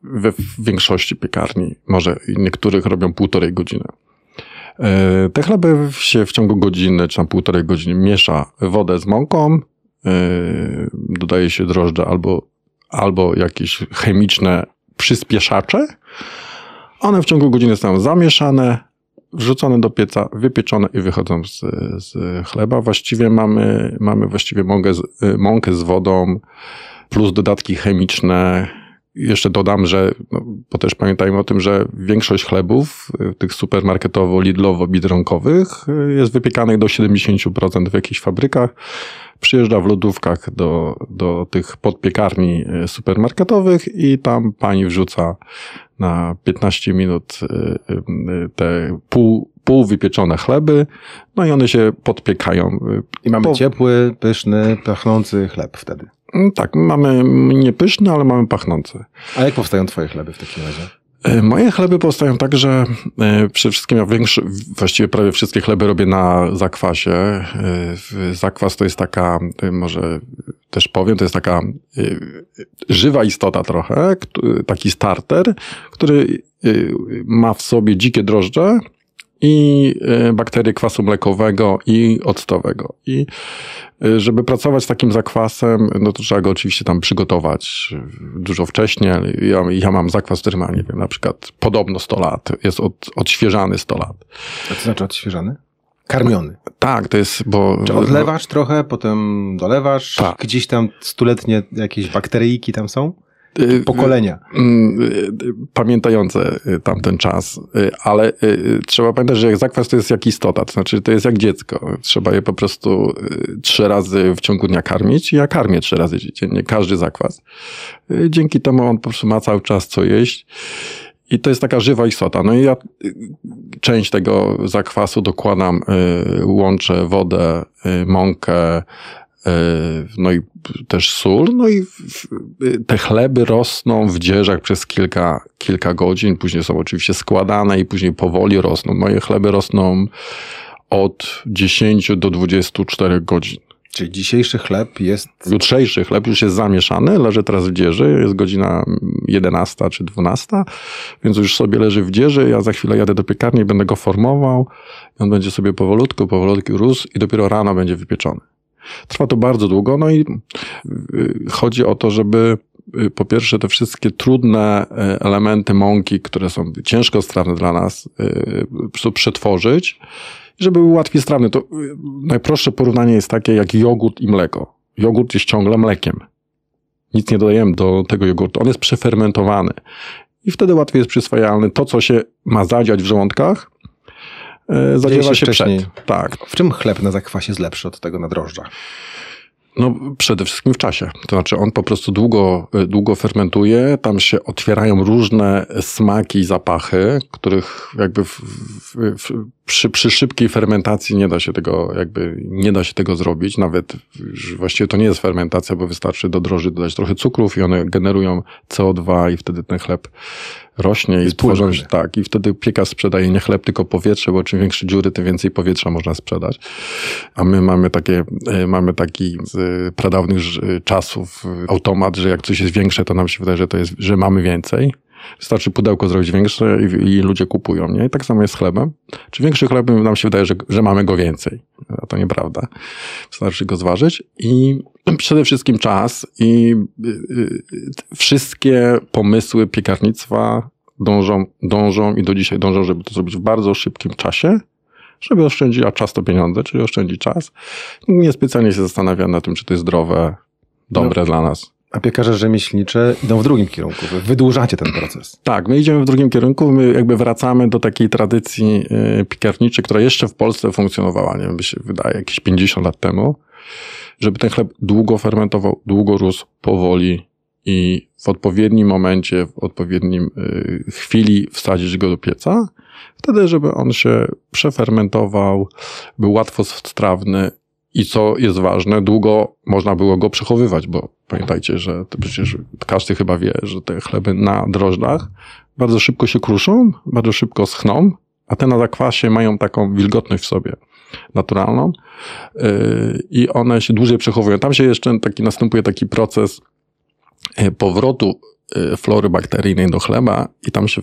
we większości piekarni, może niektórych robią półtorej godziny. E, te chleby się w ciągu godziny, czy tam półtorej godziny miesza wodę z mąką, dodaje się drożdże albo, albo jakieś chemiczne przyspieszacze, one w ciągu godziny są zamieszane, wrzucone do pieca, wypieczone i wychodzą z, z chleba. Właściwie mamy, mamy właściwie mąkę z, mąkę z wodą plus dodatki chemiczne. Jeszcze dodam, że, no, bo też pamiętajmy o tym, że większość chlebów, tych supermarketowo-lidlowo-bidronkowych jest wypiekanych do 70% w jakichś fabrykach. Przyjeżdża w lodówkach do, do tych podpiekarni supermarketowych i tam pani wrzuca na 15 minut y, y, te pół, pół wypieczone chleby, no i one się podpiekają. I mamy po... ciepły, pyszny, pachnący chleb wtedy. Mm, tak, mamy nie pyszny, ale mamy pachnący. A jak powstają twoje chleby w takim razie? E, moje chleby powstają tak, że e, przede wszystkim ja większy, właściwie prawie wszystkie chleby robię na zakwasie. E, zakwas to jest taka, może też powiem, to jest taka żywa istota trochę, taki starter, który ma w sobie dzikie drożdże, i e, bakterie kwasu mlekowego i octowego. I e, żeby pracować z takim zakwasem, no to trzeba go oczywiście tam przygotować dużo wcześniej. Ja, ja mam zakwas, który ma, nie wiem, na przykład podobno 100 lat. Jest od, odświeżany 100 lat. A co znaczy odświeżany? Karmiony. Tak, to jest, bo... Czy odlewasz trochę, potem dolewasz? Tak. Gdzieś tam stuletnie jakieś bakteryjki tam są? Y, pokolenia. Y, y, pamiętające tamten czas, ale trzeba pamiętać, że zakwas to jest jak istota, to znaczy to jest jak dziecko. Trzeba je po prostu trzy razy w ciągu dnia karmić. Ja karmię trzy razy dziennie, każdy zakwas. Dzięki temu on po prostu ma cały czas co jeść. I to jest taka żywa istota. No i ja część tego zakwasu dokładam, łączę wodę, mąkę, no i też sól, no i te chleby rosną w dzieżach przez kilka, kilka godzin, później są oczywiście składane i później powoli rosną. Moje chleby rosną od 10 do 24 godzin. Czyli dzisiejszy chleb jest. Jutrzejszy chleb już jest zamieszany, leży teraz w dzieży, jest godzina 11 czy 12, więc już sobie leży w dzieży. Ja za chwilę jadę do piekarni, będę go formował, i on będzie sobie powolutku, powolutku rósł i dopiero rano będzie wypieczony. Trwa to bardzo długo, no i y, chodzi o to, żeby y, po pierwsze te wszystkie trudne y, elementy mąki, które są ciężko strawne dla nas, przetworzyć, żeby były łatwiej strawne. To najprostsze porównanie jest takie jak jogurt i mleko. Jogurt jest ciągle mlekiem. Nic nie dodajemy do tego jogurtu. On jest przefermentowany. I wtedy łatwiej jest przyswajalny. To, co się ma zadziać w żołądkach, zadziewa się wcześniej. przed. Tak. W czym chleb na zakwasie jest lepszy od tego na drożdżach? No, przede wszystkim w czasie. To znaczy, on po prostu długo, długo fermentuje, tam się otwierają różne smaki i zapachy, których jakby w, w, w, przy, przy szybkiej fermentacji nie da się tego, jakby nie da się tego zrobić. Nawet właściwie to nie jest fermentacja, bo wystarczy do droży dodać trochę cukrów i one generują CO2 i wtedy ten chleb rośnie i tworzą się, tak, i wtedy piekarz sprzedaje nie chleb, tylko powietrze, bo czym większe dziury, tym więcej powietrza można sprzedać. A my mamy takie, e, mamy taki z pradawnych czasów automat, że jak coś jest większe, to nam się wydaje, że to jest, że mamy więcej. Wystarczy pudełko zrobić większe i, i, ludzie kupują, nie? I tak samo jest z chlebem. Czy większy chleb nam się wydaje, że, że mamy go więcej? A to nieprawda. Wystarczy go zważyć i przede wszystkim czas i y, y, wszystkie pomysły piekarnictwa dążą, dążą i do dzisiaj dążą, żeby to zrobić w bardzo szybkim czasie, żeby oszczędzić, a czas to pieniądze, czyli oszczędzić czas. Niespecjalnie się zastanawia na tym, czy to jest zdrowe, dobre no. dla nas. A piekarze rzemieślnicze idą w drugim kierunku. Wy wydłużacie ten proces. Tak, my idziemy w drugim kierunku. My jakby wracamy do takiej tradycji y, piekarniczej, która jeszcze w Polsce funkcjonowała, nie wiem, by się wydaje, jakieś 50 lat temu. Żeby ten chleb długo fermentował, długo rósł, powoli i w odpowiednim momencie, w odpowiednim y, chwili wsadzić go do pieca. Wtedy, żeby on się przefermentował, był łatwo strawny i co jest ważne, długo można było go przechowywać, bo pamiętajcie, że przecież każdy chyba wie, że te chleby na drożdżach bardzo szybko się kruszą, bardzo szybko schną, a te na zakwasie mają taką wilgotność w sobie naturalną yy, i one się dłużej przechowują. Tam się jeszcze taki następuje taki proces powrotu yy, flory bakteryjnej do chleba i tam się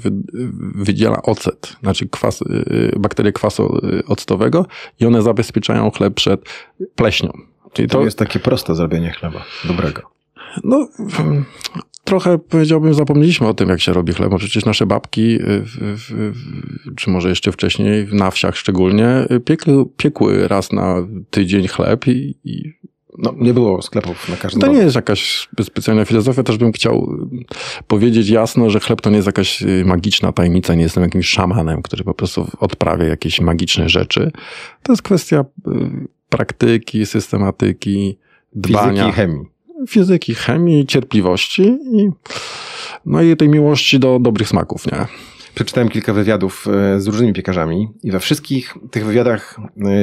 wydziela ocet, znaczy kwas, bakterie kwasu octowego i one zabezpieczają chleb przed pleśnią. Czyli to, to jest takie proste zrobienie chleba dobrego. No, trochę powiedziałbym, zapomnieliśmy o tym, jak się robi chleb. Przecież nasze babki, czy może jeszcze wcześniej, na wsiach szczególnie, piekły, piekły raz na tydzień chleb i, i no, nie było sklepów na każdym To nie jest jakaś specjalna filozofia. Też bym chciał powiedzieć jasno, że chleb to nie jest jakaś magiczna tajemnica. Nie jestem jakimś szamanem, który po prostu odprawia jakieś magiczne rzeczy. To jest kwestia praktyki, systematyki, dbania. Fizyki i chemii. Fizyki, chemii, cierpliwości i, no i tej miłości do dobrych smaków, nie? Przeczytałem kilka wywiadów e, z różnymi piekarzami i we wszystkich tych wywiadach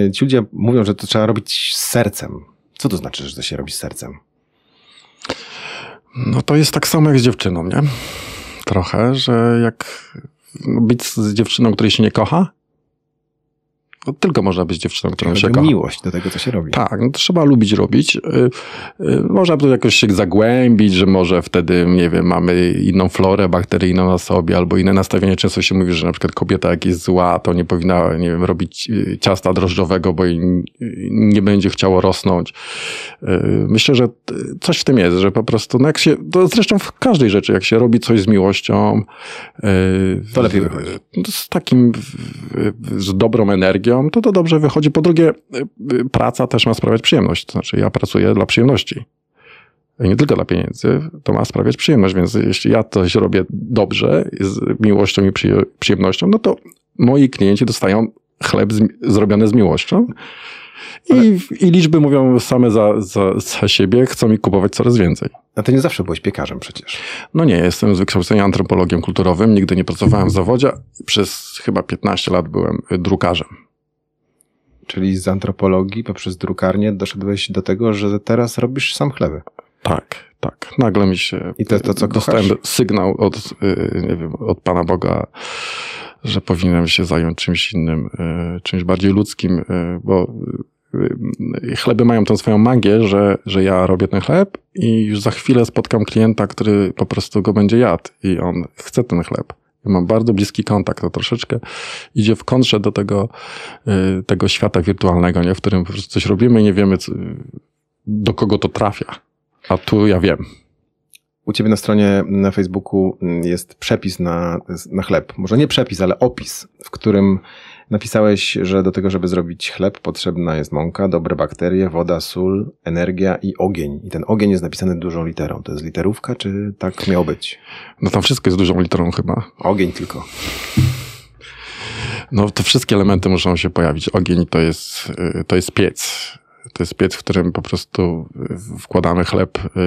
e, ci ludzie mówią, że to trzeba robić z sercem. Co to znaczy, że to się robi z sercem? No to jest tak samo jak z dziewczyną, nie? Trochę, że jak być z dziewczyną, której się nie kocha, no, tylko można być dziewczyną, którą się kocha. miłość do tego, co się robi. Tak, no, trzeba lubić robić. Y, y, można to jakoś się zagłębić, że może wtedy, nie wiem, mamy inną florę bakteryjną na sobie albo inne nastawienie. Często się mówi, że na przykład kobieta jak jest zła, to nie powinna, nie wiem, robić y, ciasta drożdżowego, bo jej nie będzie chciało rosnąć. Myślę, że coś w tym jest, że po prostu, no jak się, to zresztą w każdej rzeczy, jak się robi coś z miłością, to lepiej wychodzi. Z takim, z dobrą energią, to to dobrze wychodzi. Po drugie, y, y, praca też ma sprawiać przyjemność. To znaczy, ja pracuję dla przyjemności. I nie tylko dla pieniędzy, to ma sprawiać przyjemność, więc jeśli ja coś robię dobrze, z miłością i przyjemnością, no to moi klienci dostają chleb z, zrobiony z miłością. I, Ale... I, liczby mówią same za, za, za siebie, chcą mi kupować coraz więcej. A ty nie zawsze byłeś piekarzem przecież. No nie, jestem z wykształcenia antropologiem kulturowym, nigdy nie pracowałem w zawodzie. Przez chyba 15 lat byłem drukarzem. Czyli z antropologii poprzez drukarnię doszedłeś do tego, że teraz robisz sam chleby. Tak, tak. Nagle mi się. I to, to co Dostałem kochasz? sygnał od, y, nie wiem, od Pana Boga, że powinienem się zająć czymś innym, y, czymś bardziej ludzkim, y, bo chleby mają tą swoją magię, że, że ja robię ten chleb i już za chwilę spotkam klienta, który po prostu go będzie jadł i on chce ten chleb. Ja mam bardzo bliski kontakt, to troszeczkę idzie w kontrze do tego, y, tego świata wirtualnego, nie? w którym po prostu coś robimy i nie wiemy, co, do kogo to trafia. A tu ja wiem. U ciebie na stronie na Facebooku jest przepis na, na chleb. Może nie przepis, ale opis, w którym Napisałeś, że do tego, żeby zrobić chleb, potrzebna jest mąka, dobre bakterie, woda, sól, energia i ogień. I ten ogień jest napisany dużą literą. To jest literówka, czy tak miało być? No tam wszystko jest dużą literą chyba. Ogień tylko. No te wszystkie elementy muszą się pojawić. Ogień to jest, y, to jest piec. To jest piec, w którym po prostu wkładamy chleb, y,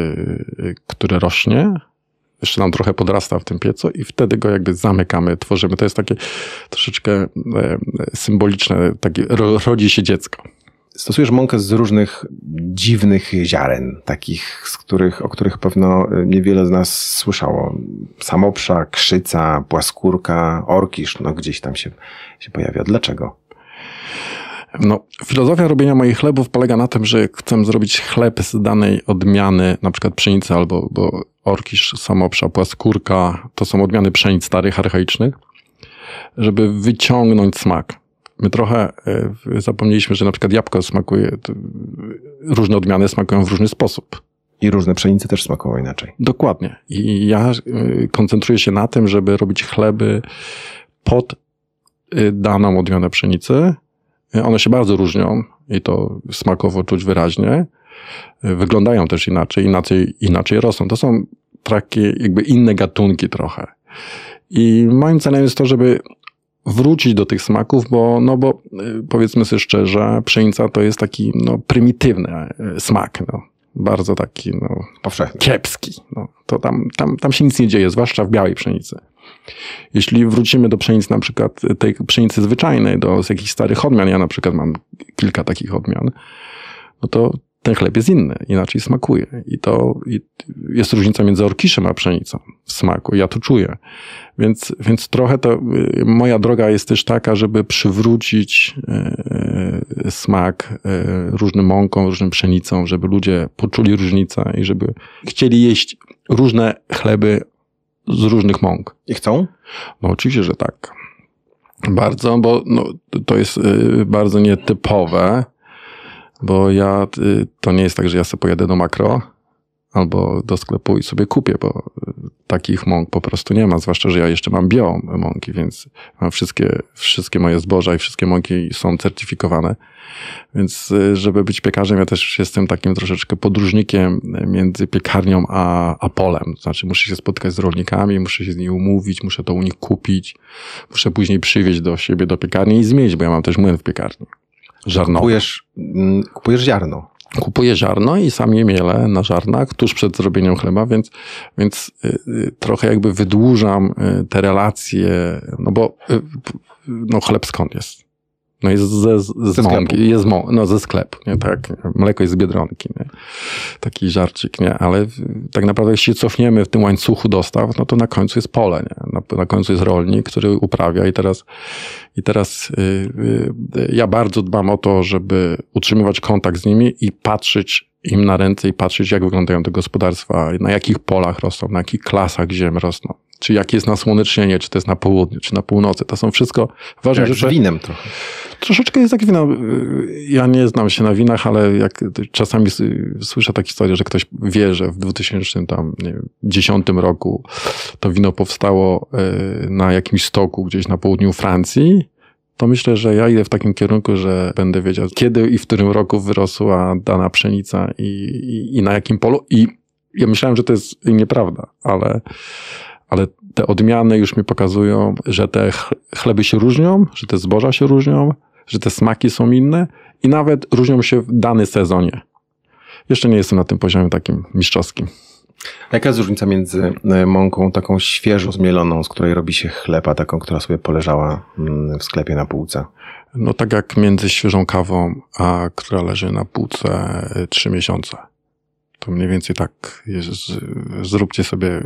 y, który rośnie, jeszcze nam trochę podrasta w tym piecu i wtedy go jakby zamykamy, tworzymy. To jest takie troszeczkę e, symboliczne, takie rodzi się dziecko. Stosujesz mąkę z różnych dziwnych ziaren, takich, z których, o których pewno niewiele z nas słyszało. Samopsza, krzyca, płaskórka, orkisz, no gdzieś tam się, się pojawia. Dlaczego? No, filozofia robienia moich chlebów polega na tym, że chcę zrobić chleb z danej odmiany, na przykład pszenicy albo bo orkisz, samopsza, płaskórka, to są odmiany pszenic starych, archaicznych, żeby wyciągnąć smak. My trochę e, zapomnieliśmy, że na przykład jabłko smakuje, różne odmiany smakują w różny sposób. I różne pszenice też smakują inaczej. Dokładnie. I ja y, koncentruję się na tym, żeby robić chleby pod daną odmianę pszenicy. One się bardzo różnią i to smakowo czuć wyraźnie. Wyglądają też inaczej, inaczej, inaczej rosną. To są takie jakby inne gatunki trochę. I moim celem jest to, żeby wrócić do tych smaków, bo, no bo powiedzmy sobie szczerze, pszenica to jest taki no, prymitywny smak. No bardzo taki no, Powszechny. kiepski. No, to tam, tam, tam się nic nie dzieje, zwłaszcza w białej pszenicy. Jeśli wrócimy do pszenicy, na przykład tej pszenicy zwyczajnej, do z jakichś starych odmian, ja na przykład mam kilka takich odmian, no to ten chleb jest inny, inaczej smakuje. I to i jest różnica między orkiszem a pszenicą w smaku. Ja to czuję. Więc, więc trochę to y, moja droga jest też taka, żeby przywrócić y, smak y, różnym mąkom, różnym pszenicom, żeby ludzie poczuli różnicę i żeby chcieli jeść różne chleby z różnych mąk. I chcą? No oczywiście, że tak. Bardzo, bo no, to jest bardzo nietypowe bo ja, y, to nie jest tak, że ja sobie pojadę do makro albo do sklepu i sobie kupię, bo y, takich mąk po prostu nie ma, zwłaszcza, że ja jeszcze mam bio mąki, więc mam wszystkie, wszystkie moje zboża i wszystkie mąki są certyfikowane. Więc y, żeby być piekarzem, ja też jestem takim troszeczkę podróżnikiem między piekarnią a, a polem. Znaczy muszę się spotkać z rolnikami, muszę się z nimi umówić, muszę to u nich kupić, muszę później przywieźć do siebie do piekarni i zmienić, bo ja mam też młyn w piekarni. Żarnowe. Kupujesz, mm, kupujesz ziarno. Kupuję ziarno i sam je mielę na żarnach tuż przed zrobieniem chleba, więc, więc y, y, trochę jakby wydłużam y, te relacje, no bo no chleb skąd jest? No jest ze, z, ze mąki, jest mo, no ze sklepu, nie, tak, mleko jest z Biedronki, nie, taki żarcik, nie, ale tak naprawdę jeśli cofniemy w tym łańcuchu dostaw, no to na końcu jest pole, nie, na, na końcu jest rolnik, który uprawia i teraz, i teraz yy, yy, ja bardzo dbam o to, żeby utrzymywać kontakt z nimi i patrzeć im na ręce i patrzeć, jak wyglądają te gospodarstwa, na jakich polach rosną, na jakich klasach ziem rosną czy jakie jest nasłonecznienie, czy to jest na południu, czy na północy. To są wszystko ważne jak rzeczy. z winem trochę. Troszeczkę jest jak wino. Ja nie znam się na winach, ale jak czasami słyszę takie historie, że ktoś wie, że w 2010 roku to wino powstało e, na jakimś stoku gdzieś na południu Francji, to myślę, że ja idę w takim kierunku, że będę wiedział, kiedy i w którym roku wyrosła dana pszenica i, i, i na jakim polu. I ja myślałem, że to jest nieprawda, ale ale te odmiany już mi pokazują, że te chleby się różnią, że te zboża się różnią, że te smaki są inne i nawet różnią się w dany sezonie. Jeszcze nie jestem na tym poziomie takim mistrzowskim. Jaka jest różnica między e, mąką taką świeżo zmieloną, z której robi się chleba, taką, która sobie poleżała mm, w sklepie na półce? No tak jak między świeżą kawą, a która leży na półce e, trzy miesiące. To mniej więcej tak zróbcie sobie,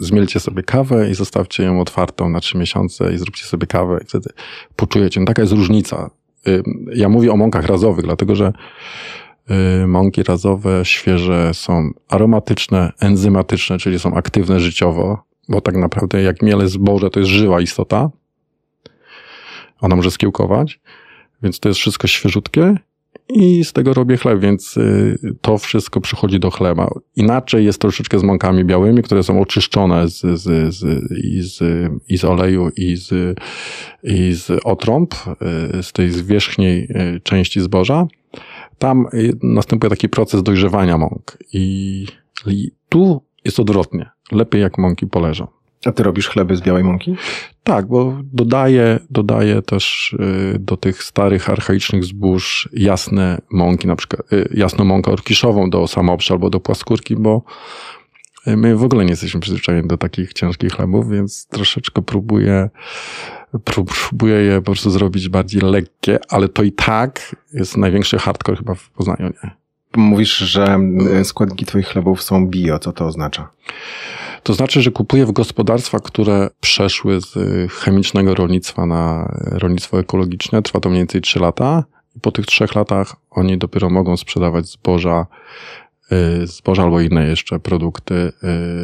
zmielcie sobie kawę i zostawcie ją otwartą na trzy miesiące i zróbcie sobie kawę i wtedy poczujecie. No taka jest różnica. Ja mówię o mąkach razowych, dlatego że mąki razowe, świeże są aromatyczne, enzymatyczne, czyli są aktywne życiowo, bo tak naprawdę jak miele zboże to jest żywa istota. Ona może skiełkować, więc to jest wszystko świeżutkie i z tego robię chleb, więc y, to wszystko przychodzi do chleba. Inaczej jest troszeczkę z mąkami białymi, które są oczyszczone z, z, z, i, z, i z oleju, i z, i z otrąb, y, z tej zwierzchniej y, części zboża. Tam następuje taki proces dojrzewania mąk i, i tu jest odwrotnie. Lepiej jak mąki poleżą. A ty robisz chleby z białej mąki? Tak, bo dodaję, dodaję też y, do tych starych, archaicznych zbóż jasne mąki, na przykład y, jasną mąkę orkiszową do samoprzy albo do płaskórki, bo y, my w ogóle nie jesteśmy przyzwyczajeni do takich ciężkich chlebów, więc troszeczkę próbuję, próbuję je po prostu zrobić bardziej lekkie, ale to i tak jest największy hardcore chyba w Poznaniu, nie? Mówisz, że składniki twoich chlebów są bio. Co to oznacza? To znaczy, że kupuję w gospodarstwa, które przeszły z chemicznego rolnictwa na rolnictwo ekologiczne. Trwa to mniej więcej 3 lata. Po tych trzech latach oni dopiero mogą sprzedawać zboża, y, zboża albo inne jeszcze produkty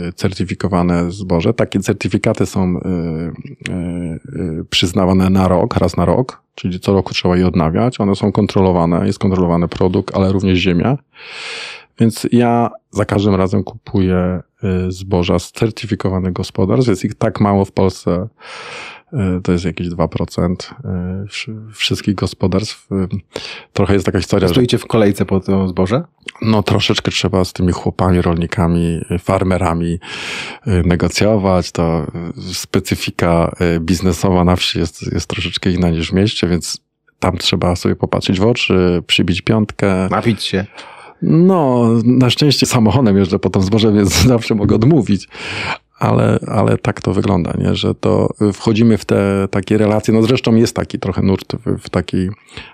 y, certyfikowane zboże. Takie certyfikaty są y, przyznawane na rok, raz na rok, czyli co roku trzeba je odnawiać. One są kontrolowane, jest kontrolowany produkt, ale również ziemia. Więc ja za każdym razem kupuję zboża z certyfikowanych gospodarstw. Jest ich tak mało w Polsce, to jest jakieś 2% y, wszystkich gospodarstw. Trochę jest taka historia. Stoicie w kolejce po to zboże? No troszeczkę trzeba z tymi chłopami, rolnikami, farmerami negocjować. To specyfika biznesowa na wsi jest, jest troszeczkę inna niż w mieście, więc tam trzeba sobie popatrzeć w oczy, przybić piątkę. Napić się. No, na szczęście samochodem jeżdżę po tym zboże, więc zawsze mogę odmówić. Ale, ale tak to wygląda, nie? że to wchodzimy w te takie relacje. No zresztą jest taki trochę nurt w, w taki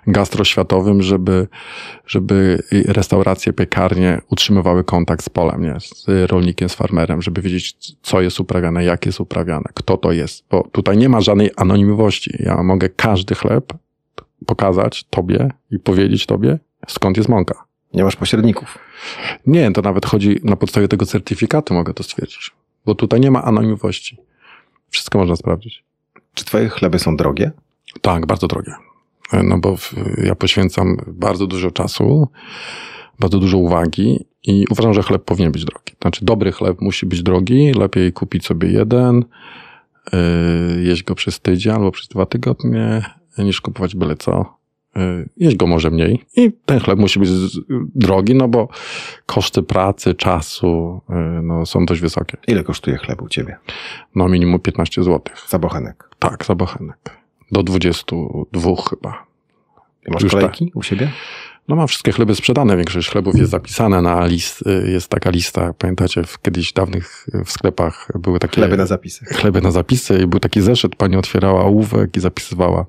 gastroświatowym, żeby, żeby restauracje, piekarnie utrzymywały kontakt z polem, nie? z rolnikiem, z farmerem, żeby wiedzieć, co jest uprawiane, jak jest uprawiane, kto to jest. Bo tutaj nie ma żadnej anonimowości. Ja mogę każdy chleb pokazać tobie i powiedzieć tobie, skąd jest mąka. Nie masz pośredników. Nie, to nawet chodzi na podstawie tego certyfikatu, mogę to stwierdzić. Bo tutaj nie ma anonimowości. Wszystko można sprawdzić. Czy twoje chleby są drogie? Tak, bardzo drogie. No bo ja poświęcam bardzo dużo czasu, bardzo dużo uwagi i uważam, że chleb powinien być drogi. Znaczy, dobry chleb musi być drogi, lepiej kupić sobie jeden, yy, jeść go przez tydzień albo przez dwa tygodnie, niż kupować byle co. Y, jeść go może mniej i ten chleb musi być drogi, no bo koszty pracy, czasu y, no, są dość wysokie. Ile kosztuje chleb u ciebie? No minimum 15 zł. Za bochenek? Tak, za bochenek. Do 22 chyba. I masz Już kolejki u siebie? No mam wszystkie chleby sprzedane, większość chlebów jest zapisane na list, y, jest taka lista, pamiętacie, w kiedyś dawnych w sklepach były takie... Chleby na zapisy. Chleby na zapisy i był taki zeszyt, pani otwierała ołówek i zapisywała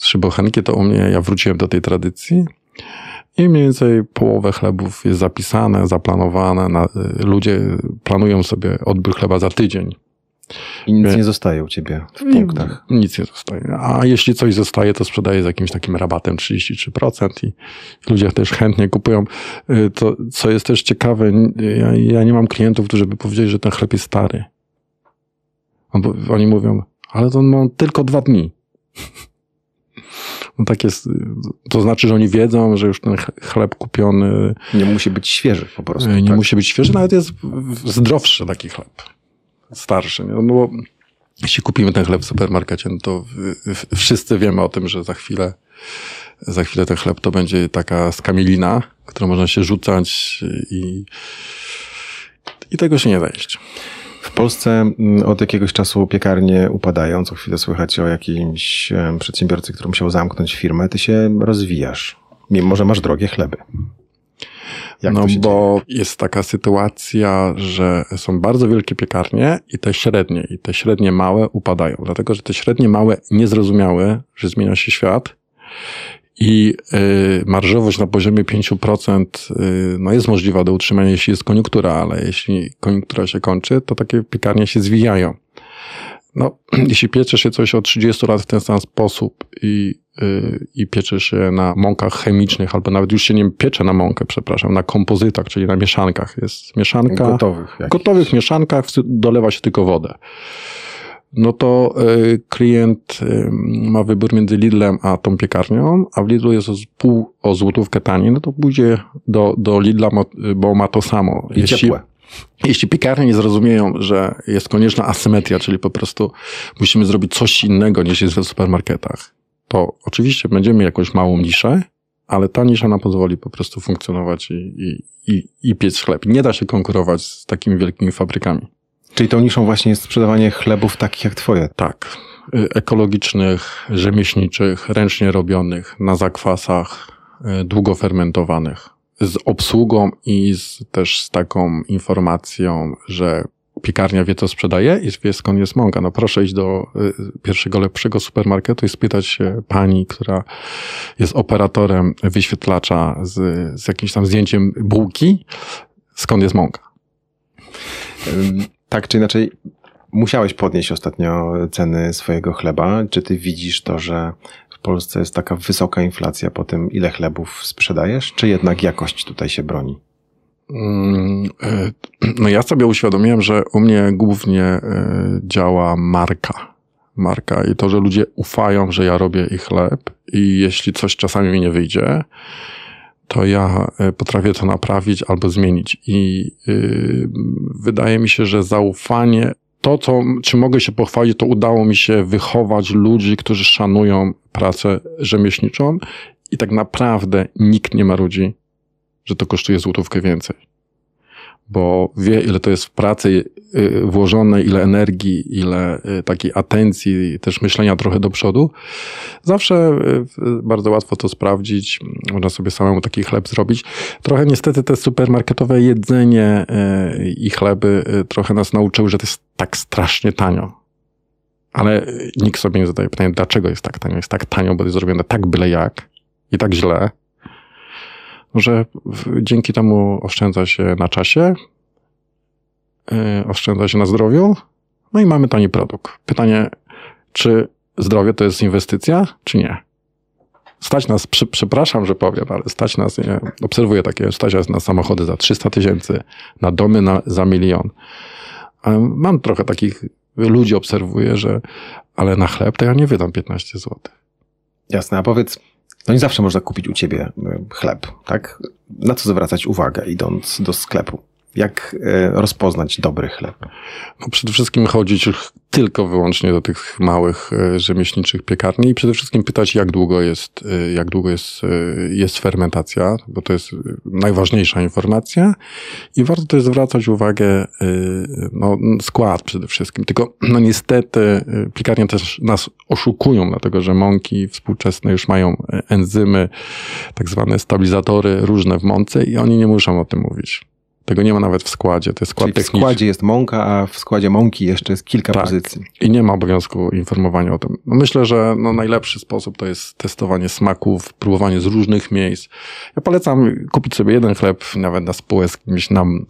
trzy bochenki, to u mnie ja wróciłem do tej tradycji i mniej więcej połowę chlebów jest zapisane, zaplanowane. Na, y, ludzie planują sobie odbiór chleba za tydzień. I nic nie zostaje u ciebie w punktach. Nic nie zostaje. A jeśli coś zostaje, to sprzedaje z jakimś takim rabatem 33% i ludzie też chętnie kupują. Y, to, co jest też ciekawe, ja, ja nie mam klientów, którzy by powiedzieli, że ten chleb jest stary. Oni mówią, ale to ma tylko dwa dni. No tak jest, to znaczy, że oni wiedzą, że już ten chleb kupiony. Nie musi być świeży po prostu. Nie tak? musi być świeży, nawet jest zdrowszy taki chleb. Starszy. Nie? No bo jeśli kupimy ten chleb w supermarkecie, no to wszyscy wiemy o tym, że za chwilę, za chwilę ten chleb to będzie taka skamielina, którą można się rzucać i, i tego się nie da jeść. W Polsce mm, od jakiegoś czasu piekarnie upadają. Co chwilę słychać o jakimś przedsiębiorcy, który musiał zamknąć firmę. Ty się rozwijasz, mimo że masz drogie chleby. Jak no bo dzieje? jest taka sytuacja, że są bardzo wielkie piekarnie i te średnie, i te średnie małe upadają. Dlatego, że te średnie małe nie zrozumiały, że zmienia się świat i y, marżowość na poziomie 5% y, no jest możliwa do utrzymania, jeśli jest koniunktura, ale jeśli koniunktura się kończy, to takie piekarnie się zwijają. No, jeśli piecze się coś od 30 lat w ten sam sposób i, yy, i piecze się na mąkach chemicznych, albo nawet już się nie piecze na mąkę, przepraszam, na kompozytach, czyli na mieszankach. Jest mieszanka. Gotowych. Gotowych mieszankach dolewa się tylko wodę no to y, klient y, ma wybór między Lidlem a tą piekarnią, a w Lidlu jest o pół o złotówkę taniej, no to pójdzie do, do Lidla, bo ma to samo. I jeśli, ciepłe. Jeśli piekarnie nie zrozumieją, że jest konieczna asymetria, czyli po prostu musimy zrobić coś innego niż jest w supermarketach, to oczywiście będziemy jakąś małą niszę, ale ta nisza nam pozwoli po prostu funkcjonować i, i, i, i piec chleb. Nie da się konkurować z takimi wielkimi fabrykami. Czyli tą niszą właśnie jest sprzedawanie chlebów takich jak twoje. Tak. Y, ekologicznych, rzemieślniczych, ręcznie robionych, na zakwasach, y, długo fermentowanych. Z obsługą i z, też z taką informacją, że piekarnia wie, co sprzedaje i wie, skąd jest mąka. No proszę iść do y, pierwszego lepszego supermarketu i spytać się pani, która jest operatorem wyświetlacza z, z jakimś tam zdjęciem bułki, skąd jest mąka tak czy inaczej, musiałeś podnieść ostatnio ceny swojego chleba. Czy ty widzisz to, że w Polsce jest taka wysoka inflacja po tym, ile chlebów sprzedajesz, czy jednak jakość tutaj się broni? Mm, e, no ja sobie uświadomiłem, że u mnie głównie e, działa marka. Marka i to, że ludzie ufają, że ja robię ich chleb i jeśli coś czasami mi nie wyjdzie, to ja e, potrafię to naprawić albo zmienić. I yy, wydaje mi się, że zaufanie, to, co, czy mogę się pochwalić, to udało mi się wychować ludzi, którzy szanują pracę rzemieślniczą i tak naprawdę nikt nie ma ludzi, że to kosztuje złotówkę więcej bo wie, ile to jest pracy y, włożone, ile energii, ile y, takiej atencji, też myślenia trochę do przodu. Zawsze y, bardzo łatwo to sprawdzić. Można sobie samemu taki chleb zrobić. Trochę niestety te supermarketowe jedzenie i chleby trochę nas nauczyły, że to jest tak strasznie tanio. Ale nikt sobie nie zadaje pytania, dlaczego jest tak tanio. Jest tak tanio, bo jest zrobione tak byle jak i tak źle, że dzięki temu oszczędza się na czasie, e, oszczędza się na zdrowiu, no i mamy tani produkt. Pytanie, czy zdrowie to jest inwestycja, czy nie? Stać nas, przy, przepraszam, że powiem, ale stać nas, nie, obserwuję takie, stać nas na samochody za 300 tysięcy, na domy na, za milion. Mam trochę takich ludzi, obserwuję, że ale na chleb to ja nie wydam 15 zł. Jasne, a powiedz, no i zawsze można kupić u ciebie e, chleb, tak? Na co zwracać uwagę, idąc do sklepu? Jak e, rozpoznać dobry chleb? No przede wszystkim chodzić tylko wyłącznie do tych małych e, rzemieślniczych piekarni i przede wszystkim pytać, jak długo jest, e, jak długo jest, jest fermentacja, bo to jest najważniejsza informacja i warto też zwracać uwagę no, skład przede wszystkim. Tylko no niestety piekarnie też nas oszukują, dlatego że mąki współczesne już mają enzymy, tak zwane stabilizatory różne w mące i oni nie muszą o tym mówić. Tego nie ma nawet w składzie. To jest skład Czyli techniczny. W składzie jest mąka, a w składzie mąki jeszcze jest kilka tak. pozycji. I nie ma obowiązku informowania o tym. No myślę, że no najlepszy sposób to jest testowanie smaków, próbowanie z różnych miejsc. Ja polecam kupić sobie jeden chleb, nawet na spółę z kimś nam.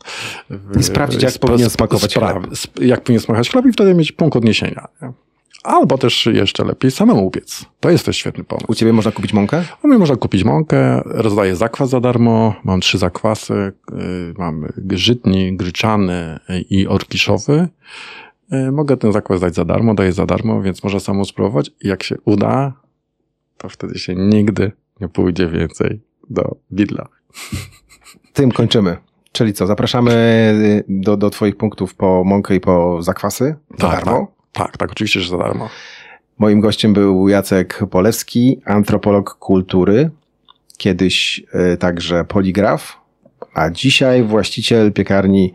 I sprawdzić, jak powinien smakować chleb. Jak powinien smakować chleb i wtedy mieć punkt odniesienia. Nie? Albo też jeszcze lepiej samemu upiec. To jest też świetny pomysł. U ciebie można kupić mąkę? U mnie można kupić mąkę, rozdaję zakwas za darmo, mam trzy zakwasy, y, mam żytni, gryczany i orkiszowy. Y, mogę ten zakwas dać za darmo, daję za darmo, więc można samo spróbować. I jak się uda, to wtedy się nigdy nie pójdzie więcej do bidla. Tym kończymy. Czyli co, zapraszamy y, do, do Twoich punktów po mąkę i po zakwasy za tak, darmo? Tak. Tak, oczywiście, że za darmo. Moim gościem był Jacek Polewski, antropolog kultury, kiedyś y, także poligraf, a dzisiaj właściciel piekarni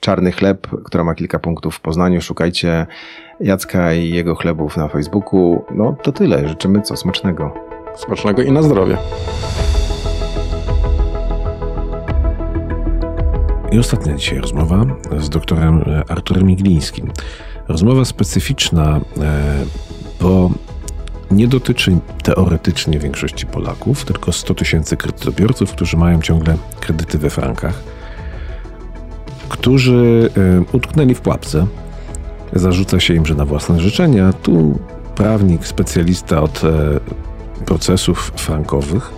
Czarny Chleb, która ma kilka punktów w Poznaniu. Szukajcie Jacka i jego chlebów na Facebooku. No to tyle. Życzymy co? Smacznego. Smacznego i na zdrowie. I ostatnia dzisiaj rozmowa z doktorem Arturem Iglińskim. Rozmowa specyficzna, e, bo nie dotyczy teoretycznie większości Polaków, tylko 100 tysięcy kredytobiorców, którzy mają ciągle kredyty we frankach, którzy e, utknęli w pułapce. Zarzuca się im, że na własne życzenia. Tu prawnik, specjalista od e, procesów frankowych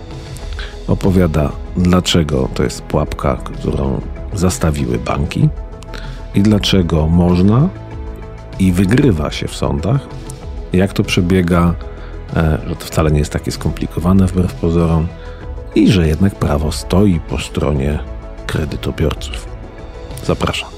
opowiada, dlaczego to jest pułapka, którą zastawiły banki i dlaczego można i wygrywa się w sądach. Jak to przebiega, e, że to wcale nie jest takie skomplikowane wbrew pozorom i że jednak prawo stoi po stronie kredytobiorców. Zapraszam.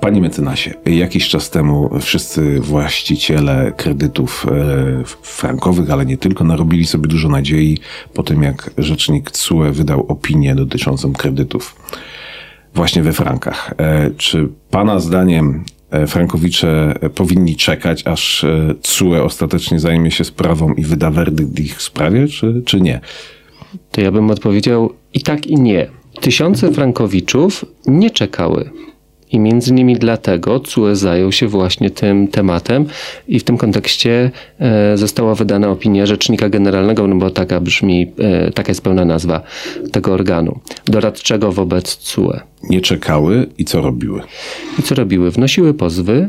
Panie mecenasie, jakiś czas temu wszyscy właściciele kredytów e, frankowych, ale nie tylko, narobili sobie dużo nadziei po tym, jak rzecznik CUE wydał opinię dotyczącą kredytów właśnie we frankach. E, czy Pana zdaniem e, Frankowicze powinni czekać, aż CUE ostatecznie zajmie się sprawą i wyda werdykt ich sprawie, czy, czy nie? To ja bym odpowiedział i tak, i nie. Tysiące Frankowiczów nie czekały. I między innymi dlatego CUE zajął się właśnie tym tematem i w tym kontekście e, została wydana opinia Rzecznika Generalnego, no bo taka brzmi, e, taka jest pełna nazwa tego organu, doradczego wobec CUE. Nie czekały i co robiły? I co robiły? Wnosiły pozwy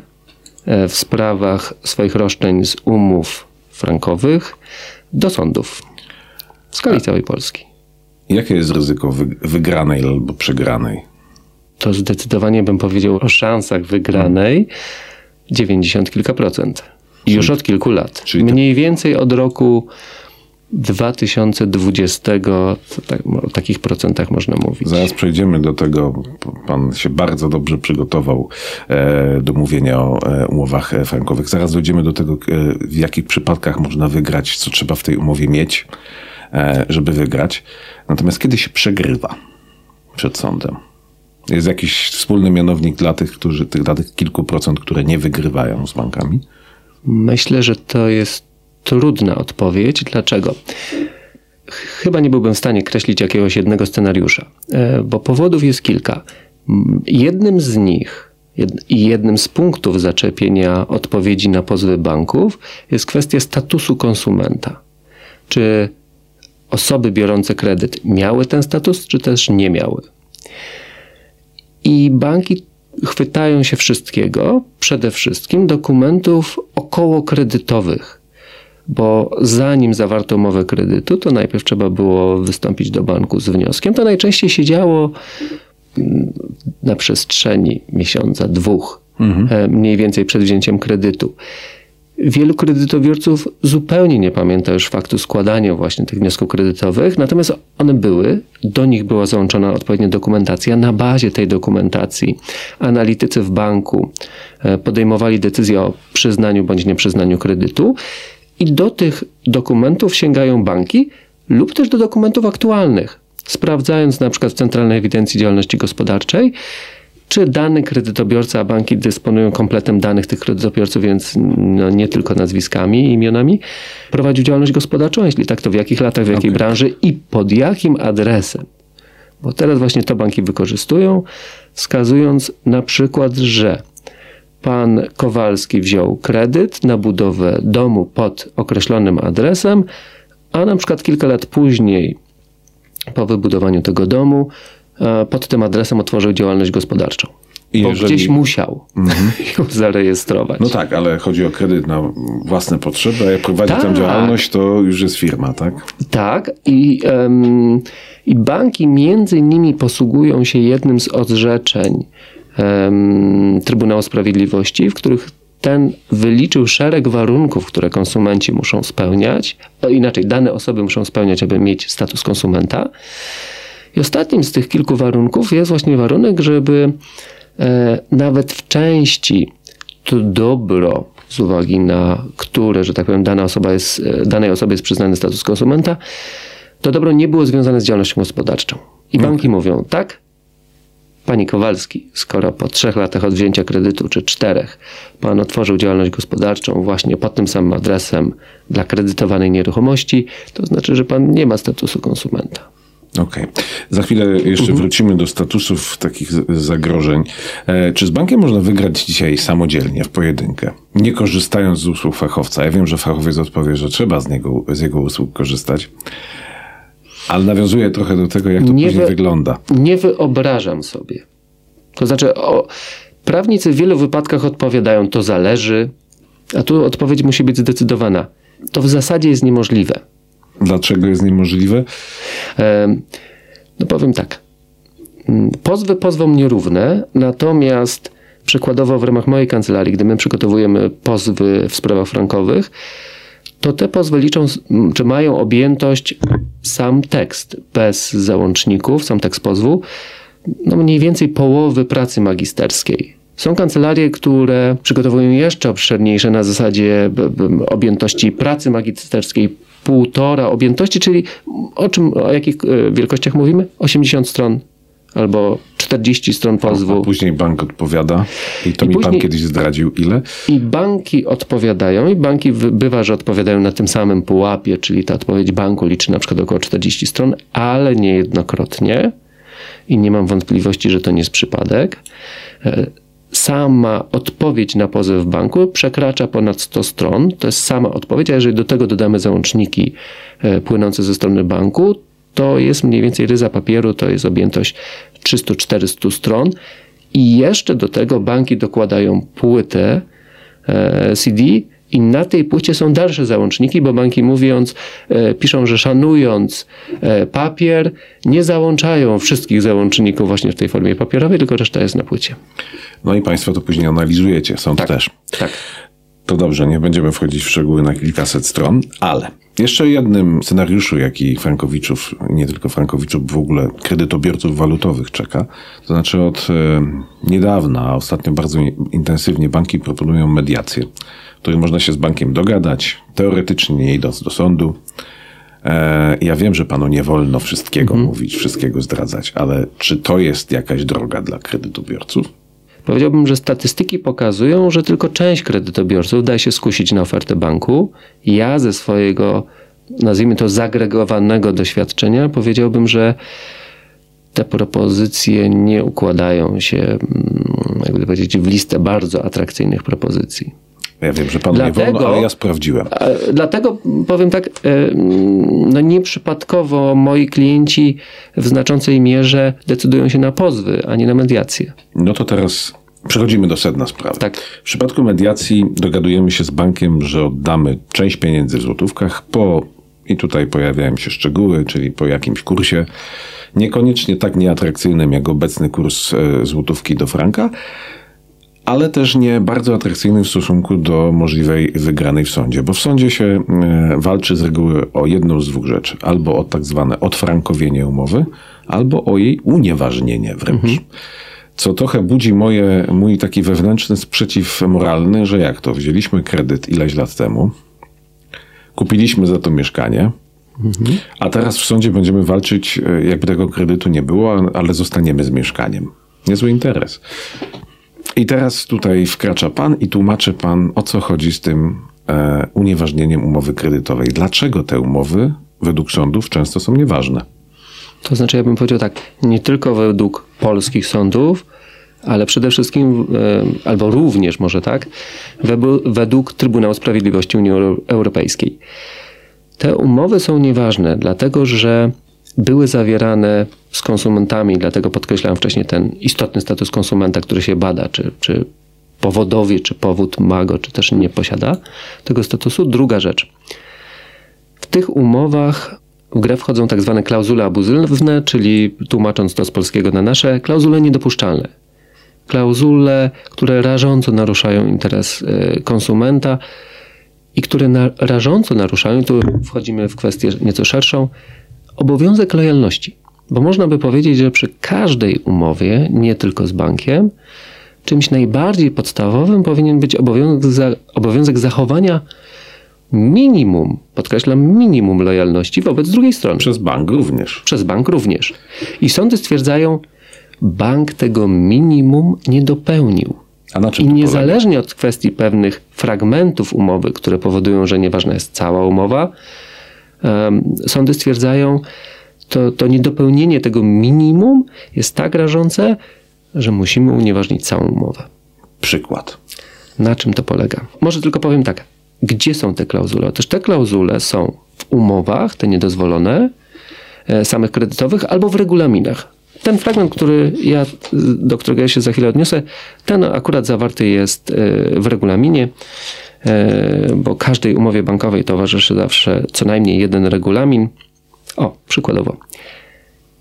e, w sprawach swoich roszczeń z umów frankowych do sądów w skali całej Polski. Jakie jest ryzyko wygranej albo przegranej? To zdecydowanie bym powiedział o szansach wygranej 90 kilka procent. Już od kilku lat. Czyli Mniej więcej od roku 2020, tak, o takich procentach można mówić. Zaraz przejdziemy do tego. Pan się bardzo dobrze przygotował e, do mówienia o e, umowach frankowych. Zaraz dojdziemy do tego, w jakich przypadkach można wygrać, co trzeba w tej umowie mieć, żeby wygrać. Natomiast kiedy się przegrywa przed sądem? Jest jakiś wspólny mianownik dla tych, którzy, dla tych kilku procent, które nie wygrywają z bankami? Myślę, że to jest trudna odpowiedź. Dlaczego? Chyba nie byłbym w stanie kreślić jakiegoś jednego scenariusza, e, bo powodów jest kilka. Jednym z nich i jednym z punktów zaczepienia odpowiedzi na pozwy banków jest kwestia statusu konsumenta. Czy osoby biorące kredyt miały ten status, czy też nie miały? I banki chwytają się wszystkiego, przede wszystkim dokumentów okołokredytowych, bo zanim zawarto umowę kredytu, to najpierw trzeba było wystąpić do banku z wnioskiem. To najczęściej się działo mm, na przestrzeni miesiąca, dwóch, mhm. mniej więcej przed wzięciem kredytu. Wielu kredytobiorców zupełnie nie pamięta już faktu składania właśnie tych wniosków kredytowych, natomiast one były, do nich była załączona odpowiednia dokumentacja. Na bazie tej dokumentacji analitycy w banku e, podejmowali decyzję o przyznaniu bądź nieprzyznaniu kredytu i do tych dokumentów sięgają banki lub też do dokumentów aktualnych, sprawdzając na przykład w Centralnej Ewidencji Działalności Gospodarczej, czy dany kredytobiorca, a banki dysponują kompletem danych tych kredytobiorców, więc no, nie tylko nazwiskami, imionami, prowadził działalność gospodarczą? Jeśli tak, to w jakich latach, w jakiej okay. branży i pod jakim adresem? Bo teraz właśnie to banki wykorzystują, wskazując na przykład, że pan Kowalski wziął kredyt na budowę domu pod określonym adresem, a na przykład kilka lat później, po wybudowaniu tego domu, pod tym adresem otworzył działalność gospodarczą. I bo jeżeli... gdzieś musiał mhm. ją zarejestrować. No tak, ale chodzi o kredyt na własne potrzeby, a jak prowadzi tak. tam działalność, to już jest firma, tak? Tak i, um, i banki między innymi posługują się jednym z orzeczeń um, Trybunału Sprawiedliwości, w których ten wyliczył szereg warunków, które konsumenci muszą spełniać, inaczej dane osoby muszą spełniać, aby mieć status konsumenta. I ostatnim z tych kilku warunków jest właśnie warunek, żeby e, nawet w części to dobro, z uwagi na które, że tak powiem, dana osoba jest, e, danej osobie jest przyznany status konsumenta, to dobro nie było związane z działalnością gospodarczą. I banki okay. mówią, tak, Panie Kowalski, skoro po trzech latach od wzięcia kredytu, czy czterech, pan otworzył działalność gospodarczą właśnie pod tym samym adresem dla kredytowanej nieruchomości, to znaczy, że pan nie ma statusu konsumenta. Okej. Okay. Za chwilę jeszcze mhm. wrócimy do statusów takich zagrożeń. E, czy z bankiem można wygrać dzisiaj samodzielnie, w pojedynkę, nie korzystając z usług fachowca? Ja wiem, że fachowiec odpowie, że trzeba z, niego, z jego usług korzystać. Ale nawiązuje trochę do tego, jak to nie później wy, wygląda. Nie wyobrażam sobie. To znaczy, o, prawnicy w wielu wypadkach odpowiadają, to zależy, a tu odpowiedź musi być zdecydowana. To w zasadzie jest niemożliwe. Dlaczego jest niemożliwe? No powiem tak. Mm, pozwy pozwą nierówne, natomiast przykładowo w ramach mojej kancelarii, gdy my przygotowujemy pozwy w sprawach frankowych, to te pozwy liczą, czy mają objętość sam tekst bez załączników, sam tekst pozwu, no mniej więcej połowy pracy magisterskiej. Są kancelarie, które przygotowują jeszcze obszerniejsze na zasadzie objętości pracy magisterskiej półtora objętości, czyli o czym, o jakich e, wielkościach mówimy? 80 stron albo 40 stron pozwu. A później bank odpowiada i to I mi później, pan kiedyś zdradził ile? I banki odpowiadają i banki bywa, że odpowiadają na tym samym pułapie, czyli ta odpowiedź banku liczy na przykład około 40 stron, ale niejednokrotnie i nie mam wątpliwości, że to nie jest przypadek e, sama odpowiedź na pozew banku przekracza ponad 100 stron. To jest sama odpowiedź, a jeżeli do tego dodamy załączniki e, płynące ze strony banku, to jest mniej więcej ryza papieru, to jest objętość 300-400 stron. I jeszcze do tego banki dokładają płytę e, CD, i na tej płycie są dalsze załączniki, bo banki mówiąc, e, piszą, że szanując e, papier, nie załączają wszystkich załączników właśnie w tej formie papierowej, tylko reszta jest na płycie. No i Państwo to później analizujecie, są tak, też. Tak. To dobrze, nie będziemy wchodzić w szczegóły na kilkaset stron, ale jeszcze jednym scenariuszu, jaki Frankowiczów, nie tylko Frankowiczów, w ogóle kredytobiorców walutowych czeka, to znaczy od e, niedawna, a ostatnio bardzo intensywnie banki proponują mediację, której można się z bankiem dogadać, teoretycznie nie idąc do sądu. E, ja wiem, że panu nie wolno wszystkiego mhm. mówić, wszystkiego zdradzać, ale czy to jest jakaś droga dla kredytobiorców? Powiedziałbym, że statystyki pokazują, że tylko część kredytobiorców da się skusić na ofertę banku. Ja ze swojego, nazwijmy to, zagregowanego doświadczenia powiedziałbym, że te propozycje nie układają się, mm, jakby powiedzieć, w listę bardzo atrakcyjnych propozycji. Ja wiem, że panu dlatego, nie wolno, ale ja sprawdziłem. Dlatego powiem tak, e, no nieprzypadkowo moi klienci w znaczącej mierze decydują się na pozwy, a nie na mediację. No to teraz Przechodzimy do sedna sprawy. Tak. W przypadku mediacji dogadujemy się z bankiem, że oddamy część pieniędzy w złotówkach po, i tutaj pojawiają się szczegóły, czyli po jakimś kursie, niekoniecznie tak nieatrakcyjnym jak obecny kurs e, złotówki do franka, ale też nie bardzo atrakcyjny w stosunku do możliwej wygranej w sądzie, bo w sądzie się e, walczy z reguły o jedną z dwóch rzeczy: albo o tak zwane odfrankowienie umowy, albo o jej unieważnienie wręcz. Mhm. Co trochę budzi moje, mój taki wewnętrzny sprzeciw moralny, że jak to, wzięliśmy kredyt ileś lat temu, kupiliśmy za to mieszkanie, mhm. a teraz w sądzie będziemy walczyć, e, jakby tego kredytu nie było, ale zostaniemy z mieszkaniem. Niezły interes. I teraz tutaj wkracza pan i tłumaczy pan, o co chodzi z tym e, unieważnieniem umowy kredytowej. Dlaczego te umowy według sądów często są nieważne? To znaczy, ja bym powiedział tak, nie tylko według polskich sądów, ale przede wszystkim, e, albo również może tak, według Trybunału Sprawiedliwości Unii Europejskiej. Te umowy są nieważne, dlatego że były zawierane z konsumentami, dlatego podkreślałem wcześniej ten istotny status konsumenta, który się bada, czy, czy powodowie, czy powód ma go, czy też nie posiada tego statusu. Druga rzecz. W tych umowach w grę wchodzą tak zwane klauzule abuzywne, czyli tłumacząc to z polskiego na nasze, klauzule niedopuszczalne. Klauzule, które rażąco naruszają interes e, konsumenta i które na, rażąco naruszają, tu wchodzimy w kwestię nieco szerszą, obowiązek lojalności. Bo można by powiedzieć, że przy każdej umowie, nie tylko z bankiem, czymś najbardziej podstawowym powinien być obowiązek, za, obowiązek zachowania minimum, podkreślam, minimum lojalności wobec drugiej strony. Przez bank również. Przez bank również. I sądy stwierdzają, bank tego minimum nie dopełnił. I niezależnie polega? od kwestii pewnych fragmentów umowy, które powodują, że nieważna jest cała umowa, um, sądy stwierdzają, to, to niedopełnienie tego minimum jest tak rażące, że musimy unieważnić całą umowę. Przykład. Na czym to polega? Może tylko powiem tak. Gdzie są te klauzule? Otóż te klauzule są w umowach, te niedozwolone, e, samych kredytowych, albo w regulaminach. Ten fragment, który ja, do którego ja się za chwilę odniosę, ten akurat zawarty jest e, w regulaminie, bo każdej umowie bankowej towarzyszy zawsze co najmniej jeden regulamin. O, przykładowo.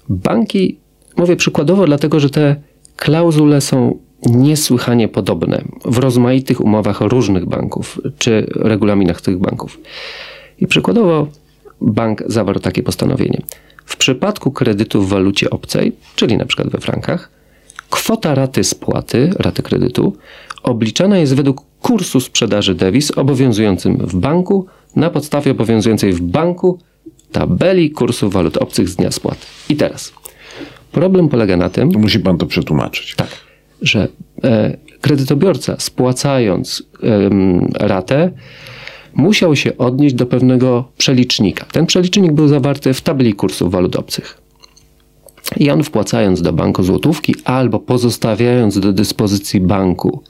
Banki, mówię przykładowo, dlatego że te klauzule są niesłychanie podobne w rozmaitych umowach różnych banków czy regulaminach tych banków. I przykładowo bank zawarł takie postanowienie. W przypadku kredytu w walucie obcej, czyli na przykład we frankach, kwota raty spłaty, raty kredytu, obliczana jest według kursu sprzedaży dewiz obowiązującym w banku na podstawie obowiązującej w banku tabeli kursu walut obcych z dnia spłaty. I teraz problem polega na tym. Musi pan to przetłumaczyć. Tak, że e, kredytobiorca spłacając e, ratę musiał się odnieść do pewnego przelicznika. Ten przelicznik był zawarty w tabeli kursów walut obcych. I on wpłacając do banku złotówki albo pozostawiając do dyspozycji banku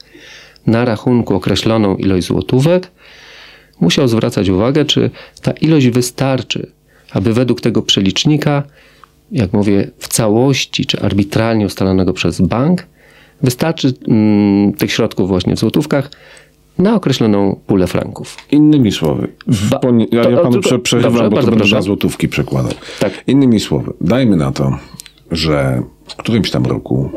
na rachunku określoną ilość złotówek, musiał zwracać uwagę, czy ta ilość wystarczy, aby według tego przelicznika, jak mówię, w całości czy arbitralnie ustalonego przez bank, wystarczy mm, tych środków właśnie w złotówkach na określoną pulę franków. Innymi słowy, ba, ja, ja panu to, przerywam, bo to będę na złotówki przekładał. Tak. Innymi słowy, dajmy na to, że w którymś tam roku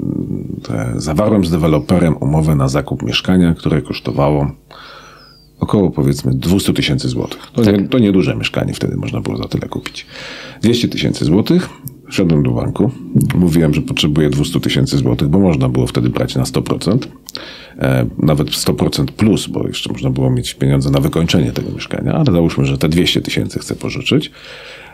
mm, zawarłem z deweloperem umowę na zakup mieszkania, które kosztowało około powiedzmy 200 tysięcy złotych. To, nie, to nieduże mieszkanie wtedy można było za tyle kupić. 200 tysięcy złotych, wszedłem do banku, mówiłem, że potrzebuję 200 tysięcy złotych, bo można było wtedy brać na 100%, e, nawet 100% plus, bo jeszcze można było mieć pieniądze na wykończenie tego mieszkania, ale załóżmy, że te 200 tysięcy chcę pożyczyć.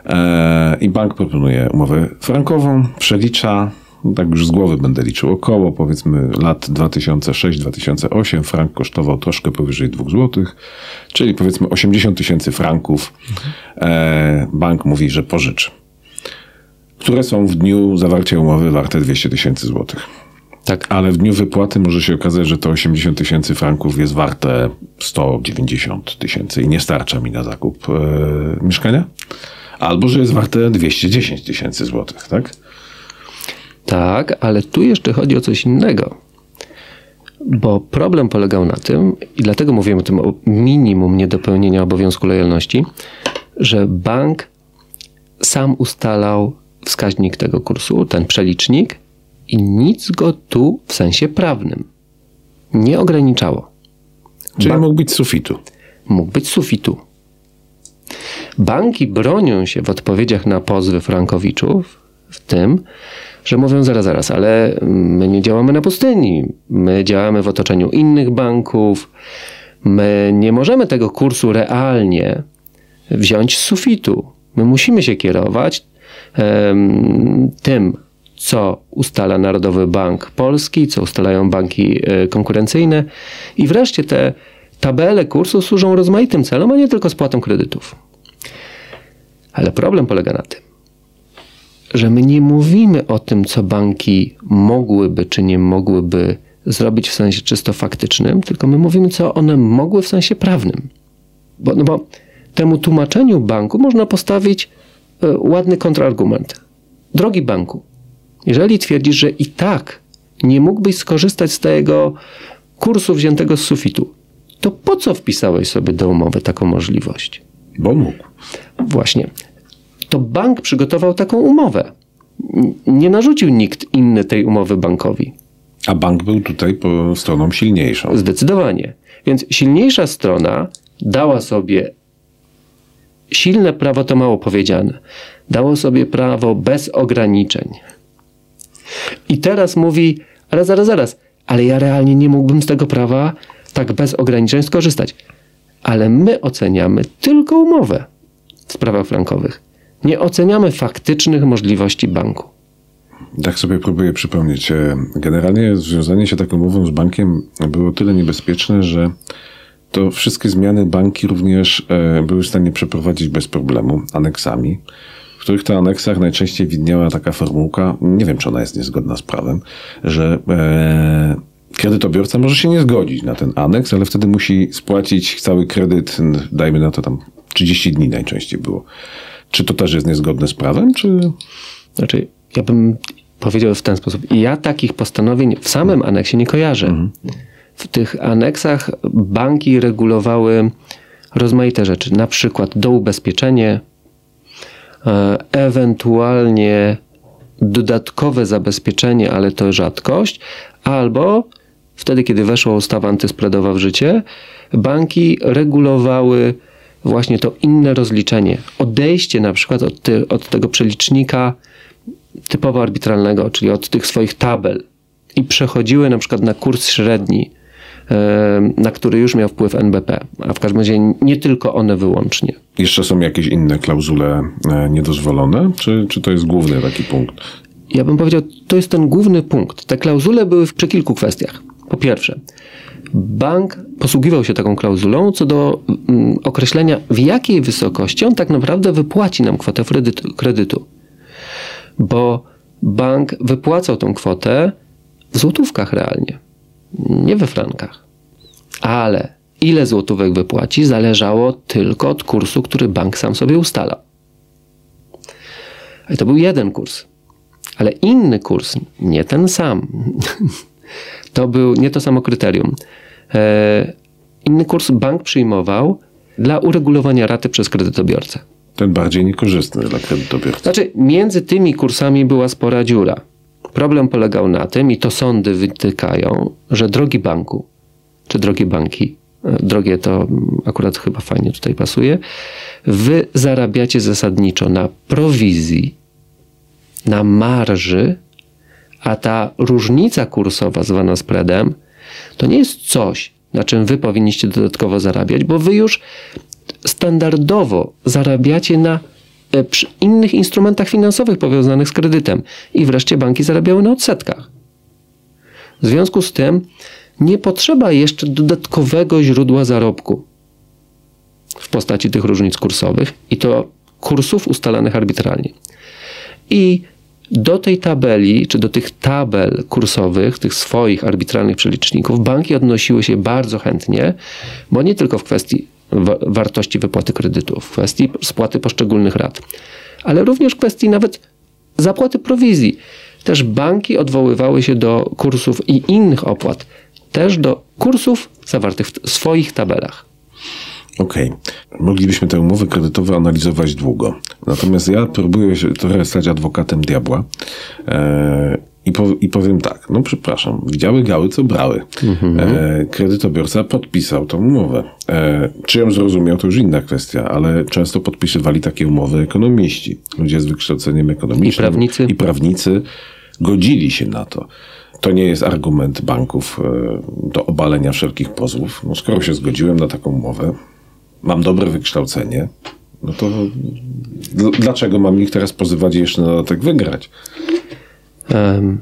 E, I bank proponuje umowę frankową, przelicza, tak już z głowy będę liczył, około powiedzmy lat 2006-2008 frank kosztował troszkę powyżej 2 zł, czyli powiedzmy 80 tysięcy franków e, bank mówi, że pożyczy. Które są w dniu zawarcia umowy warte 200 tysięcy złotych. Tak. Ale w dniu wypłaty może się okazać, że to 80 tysięcy franków jest warte 190 tysięcy i nie starcza mi na zakup e, mieszkania. Albo, że jest warte 210 tysięcy złotych, tak? Tak, ale tu jeszcze chodzi o coś innego. Bo problem polegał na tym, i dlatego mówimy o tym o minimum niedopełnienia obowiązku lojalności, że bank sam ustalał wskaźnik tego kursu, ten przelicznik, i nic go tu w sensie prawnym nie ograniczało. Czyli Ba- mógł być sufitu. Mógł być sufitu. Banki bronią się w odpowiedziach na pozwy frankowiczów w tym, że mówią zaraz, zaraz, ale my nie działamy na pustyni. My działamy w otoczeniu innych banków. My nie możemy tego kursu realnie wziąć z sufitu. My musimy się kierować em, tym, co ustala Narodowy Bank Polski, co ustalają banki e, konkurencyjne i wreszcie te tabele kursu służą rozmaitym celom, a nie tylko spłatą kredytów. Ale problem polega na tym, że my nie mówimy o tym, co banki mogłyby czy nie mogłyby zrobić w sensie czysto faktycznym, tylko my mówimy, co one mogły w sensie prawnym. Bo, no bo temu tłumaczeniu banku można postawić e, ładny kontrargument. Drogi banku, jeżeli twierdzisz, że i tak nie mógłbyś skorzystać z tego kursu wziętego z sufitu, to po co wpisałeś sobie do umowy taką możliwość? Bo mógł. Właśnie. To bank przygotował taką umowę. Nie narzucił nikt inny tej umowy bankowi. A bank był tutaj po stroną silniejszą. Zdecydowanie. Więc silniejsza strona dała sobie silne prawo, to mało powiedziane. Dało sobie prawo bez ograniczeń. I teraz mówi, ale zaraz, zaraz, ale ja realnie nie mógłbym z tego prawa tak bez ograniczeń skorzystać. Ale my oceniamy tylko umowę w sprawach frankowych. Nie oceniamy faktycznych możliwości banku. Tak sobie próbuję przypomnieć. E, Generalnie związanie się taką umową z bankiem było tyle niebezpieczne, że to wszystkie zmiany banki również e, były w stanie przeprowadzić bez problemu aneksami, w których to aneksach najczęściej widniała taka formułka, nie wiem czy ona jest niezgodna z prawem, że e, kredytobiorca może się nie zgodzić na ten aneks, ale wtedy musi spłacić cały kredyt, dajmy na to tam 30 dni najczęściej było. Czy to też jest niezgodne z prawem, czy... Znaczy, ja bym powiedział w ten sposób. Ja takich postanowień w samym aneksie nie kojarzę. W tych aneksach banki regulowały rozmaite rzeczy, na przykład doubezpieczenie, ewentualnie dodatkowe zabezpieczenie, ale to rzadkość, albo wtedy, kiedy weszła ustawa antyspreadowa w życie, banki regulowały właśnie to inne rozliczenie. Odejście na przykład od, ty, od tego przelicznika typowo arbitralnego, czyli od tych swoich tabel i przechodziły na przykład na kurs średni, e, na który już miał wpływ NBP, a w każdym razie nie tylko one wyłącznie. Jeszcze są jakieś inne klauzule e, niedozwolone, czy, czy to jest główny taki punkt? Ja bym powiedział, to jest ten główny punkt. Te klauzule były w- przy kilku kwestiach. Po pierwsze, bank posługiwał się taką klauzulą co do mm, określenia, w jakiej wysokości on tak naprawdę wypłaci nam kwotę kredytu. Bo bank wypłacał tą kwotę w złotówkach realnie, nie we frankach. Ale ile złotówek wypłaci, zależało tylko od kursu, który bank sam sobie ustalał. I to był jeden kurs. Ale inny kurs, nie ten sam, to był nie to samo kryterium. E, inny kurs bank przyjmował dla uregulowania raty przez kredytobiorcę. Ten bardziej niekorzystny dla kredytobiorcy. Znaczy, między tymi kursami była spora dziura. Problem polegał na tym, i to sądy wytykają, że drogi banku, czy drogie banki, e, drogie to akurat chyba fajnie tutaj pasuje, wy zarabiacie zasadniczo na prowizji, na marży, a ta różnica kursowa zwana spreadem to nie jest coś, na czym wy powinniście dodatkowo zarabiać, bo wy już standardowo zarabiacie na e, przy innych instrumentach finansowych powiązanych z kredytem i wreszcie banki zarabiały na odsetkach. W związku z tym nie potrzeba jeszcze dodatkowego źródła zarobku w postaci tych różnic kursowych i to kursów ustalanych arbitralnie. I do tej tabeli, czy do tych tabel kursowych, tych swoich arbitralnych przeliczników, banki odnosiły się bardzo chętnie, bo nie tylko w kwestii wartości wypłaty kredytów, w kwestii spłaty poszczególnych rat, ale również w kwestii nawet zapłaty prowizji. Też banki odwoływały się do kursów i innych opłat, też do kursów zawartych w swoich tabelach. Okej. Okay. Moglibyśmy te umowy kredytowe analizować długo. Natomiast ja próbuję się trochę stać adwokatem diabła. E, i, po, I powiem tak, no przepraszam, widziały gały, co brały. Mhm. E, kredytobiorca podpisał tą umowę. E, czy ją zrozumiał, to już inna kwestia, ale często podpisywali takie umowy ekonomiści. Ludzie z wykształceniem ekonomicznym. I prawnicy. I prawnicy godzili się na to. To nie jest argument banków e, do obalenia wszelkich pozwów. No, skoro się zgodziłem na taką umowę, mam dobre wykształcenie, no to dlaczego mam ich teraz pozywać jeszcze na dodatek wygrać? Um,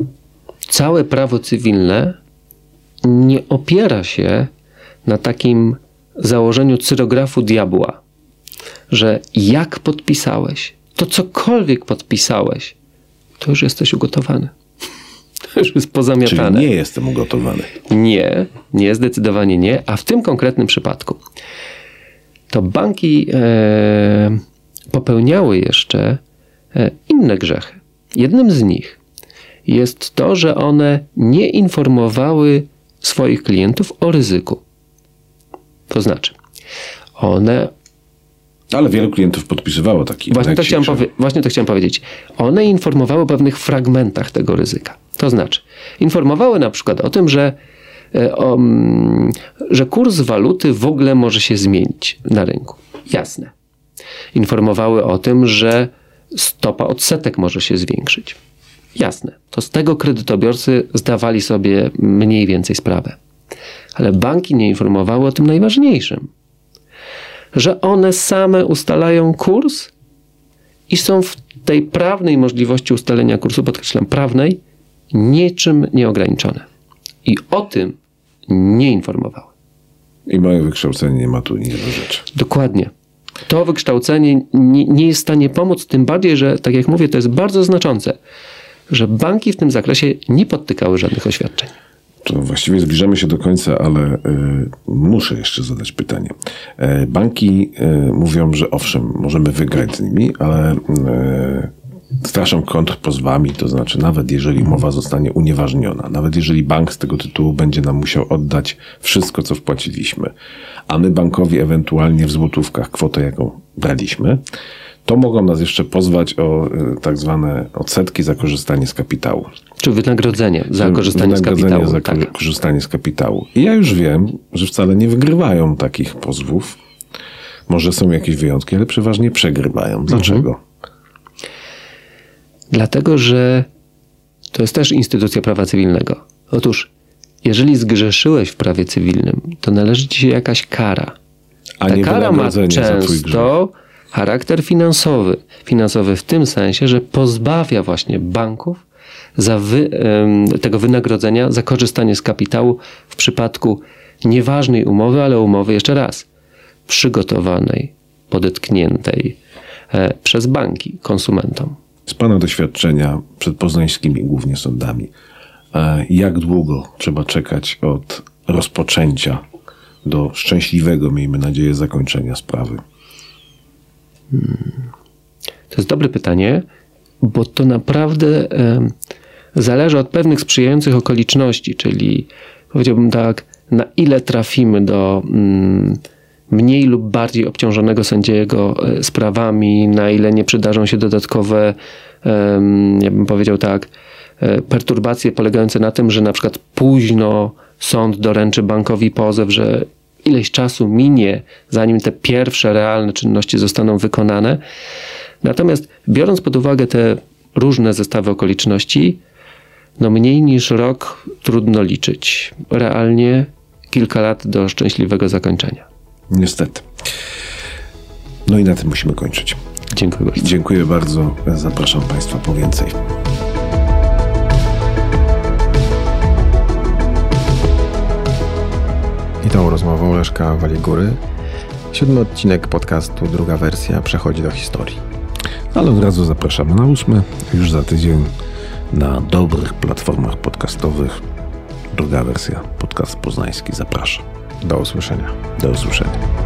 całe prawo cywilne nie opiera się na takim założeniu cyrografu diabła, że jak podpisałeś, to cokolwiek podpisałeś, to już jesteś ugotowany. To już jest pozamiatane. Czyli nie jestem ugotowany. Nie, nie, zdecydowanie nie. A w tym konkretnym przypadku to banki e, popełniały jeszcze e, inne grzechy. Jednym z nich jest to, że one nie informowały swoich klientów o ryzyku. To znaczy, one. Ale wielu klientów podpisywało taki. Właśnie to, chciałem powie- właśnie to chciałem powiedzieć. One informowały o pewnych fragmentach tego ryzyka. To znaczy, informowały na przykład o tym, że o, że kurs waluty w ogóle może się zmienić na rynku. Jasne. Informowały o tym, że stopa odsetek może się zwiększyć. Jasne. To z tego kredytobiorcy zdawali sobie mniej więcej sprawę. Ale banki nie informowały o tym najważniejszym. Że one same ustalają kurs i są w tej prawnej możliwości ustalenia kursu, podkreślam, prawnej, niczym nieograniczone. I o tym nie informowały. I moje wykształcenie nie ma tu nic do rzeczy. Dokładnie. To wykształcenie nie, nie jest w stanie pomóc, tym bardziej, że, tak jak mówię, to jest bardzo znaczące, że banki w tym zakresie nie podtykały żadnych oświadczeń. To właściwie zbliżamy się do końca, ale y, muszę jeszcze zadać pytanie. Y, banki y, mówią, że owszem, możemy wygrać z nimi, ale straszą kontrpozwami, to znaczy nawet jeżeli umowa zostanie unieważniona, nawet jeżeli bank z tego tytułu będzie nam musiał oddać wszystko, co wpłaciliśmy, a my bankowi ewentualnie w złotówkach kwotę, jaką braliśmy, to mogą nas jeszcze pozwać o y, tak zwane odsetki za korzystanie z kapitału. Czy wynagrodzenie za korzystanie z kapitału. za tak. korzystanie z kapitału. I ja już wiem, że wcale nie wygrywają takich pozwów. Może są jakieś wyjątki, ale przeważnie przegrywają. Dlaczego? Mhm. Dlatego, że to jest też instytucja prawa cywilnego. Otóż, jeżeli zgrzeszyłeś w prawie cywilnym, to należy ci się jakaś kara. A Ta kara ma często charakter finansowy. Finansowy w tym sensie, że pozbawia właśnie banków wy, tego wynagrodzenia za korzystanie z kapitału w przypadku nieważnej umowy, ale umowy jeszcze raz przygotowanej, podetkniętej e, przez banki konsumentom. Z Pana doświadczenia przed poznańskimi głównie sądami, jak długo trzeba czekać od rozpoczęcia do szczęśliwego, miejmy nadzieję, zakończenia sprawy? Hmm. To jest dobre pytanie, bo to naprawdę zależy od pewnych sprzyjających okoliczności, czyli powiedziałbym tak, na ile trafimy do. Mm, mniej lub bardziej obciążonego sędziego e, sprawami, na ile nie przydarzą się dodatkowe, ja bym powiedział tak, e, perturbacje polegające na tym, że na przykład późno sąd doręczy bankowi pozew, że ileś czasu minie, zanim te pierwsze realne czynności zostaną wykonane. Natomiast biorąc pod uwagę te różne zestawy okoliczności, no mniej niż rok trudno liczyć. Realnie kilka lat do szczęśliwego zakończenia. Niestety. No i na tym musimy kończyć. Dziękuję bardzo. Dziękuję bardzo. Zapraszam Państwa po więcej. I tą rozmową Leszka Waligury siódmy odcinek podcastu, druga wersja, przechodzi do historii. Ale od razu zapraszamy na ósmy, już za tydzień na dobrych platformach podcastowych. Druga wersja, podcast poznański. Zapraszam. Do usłyszenia. Do usłyszenia.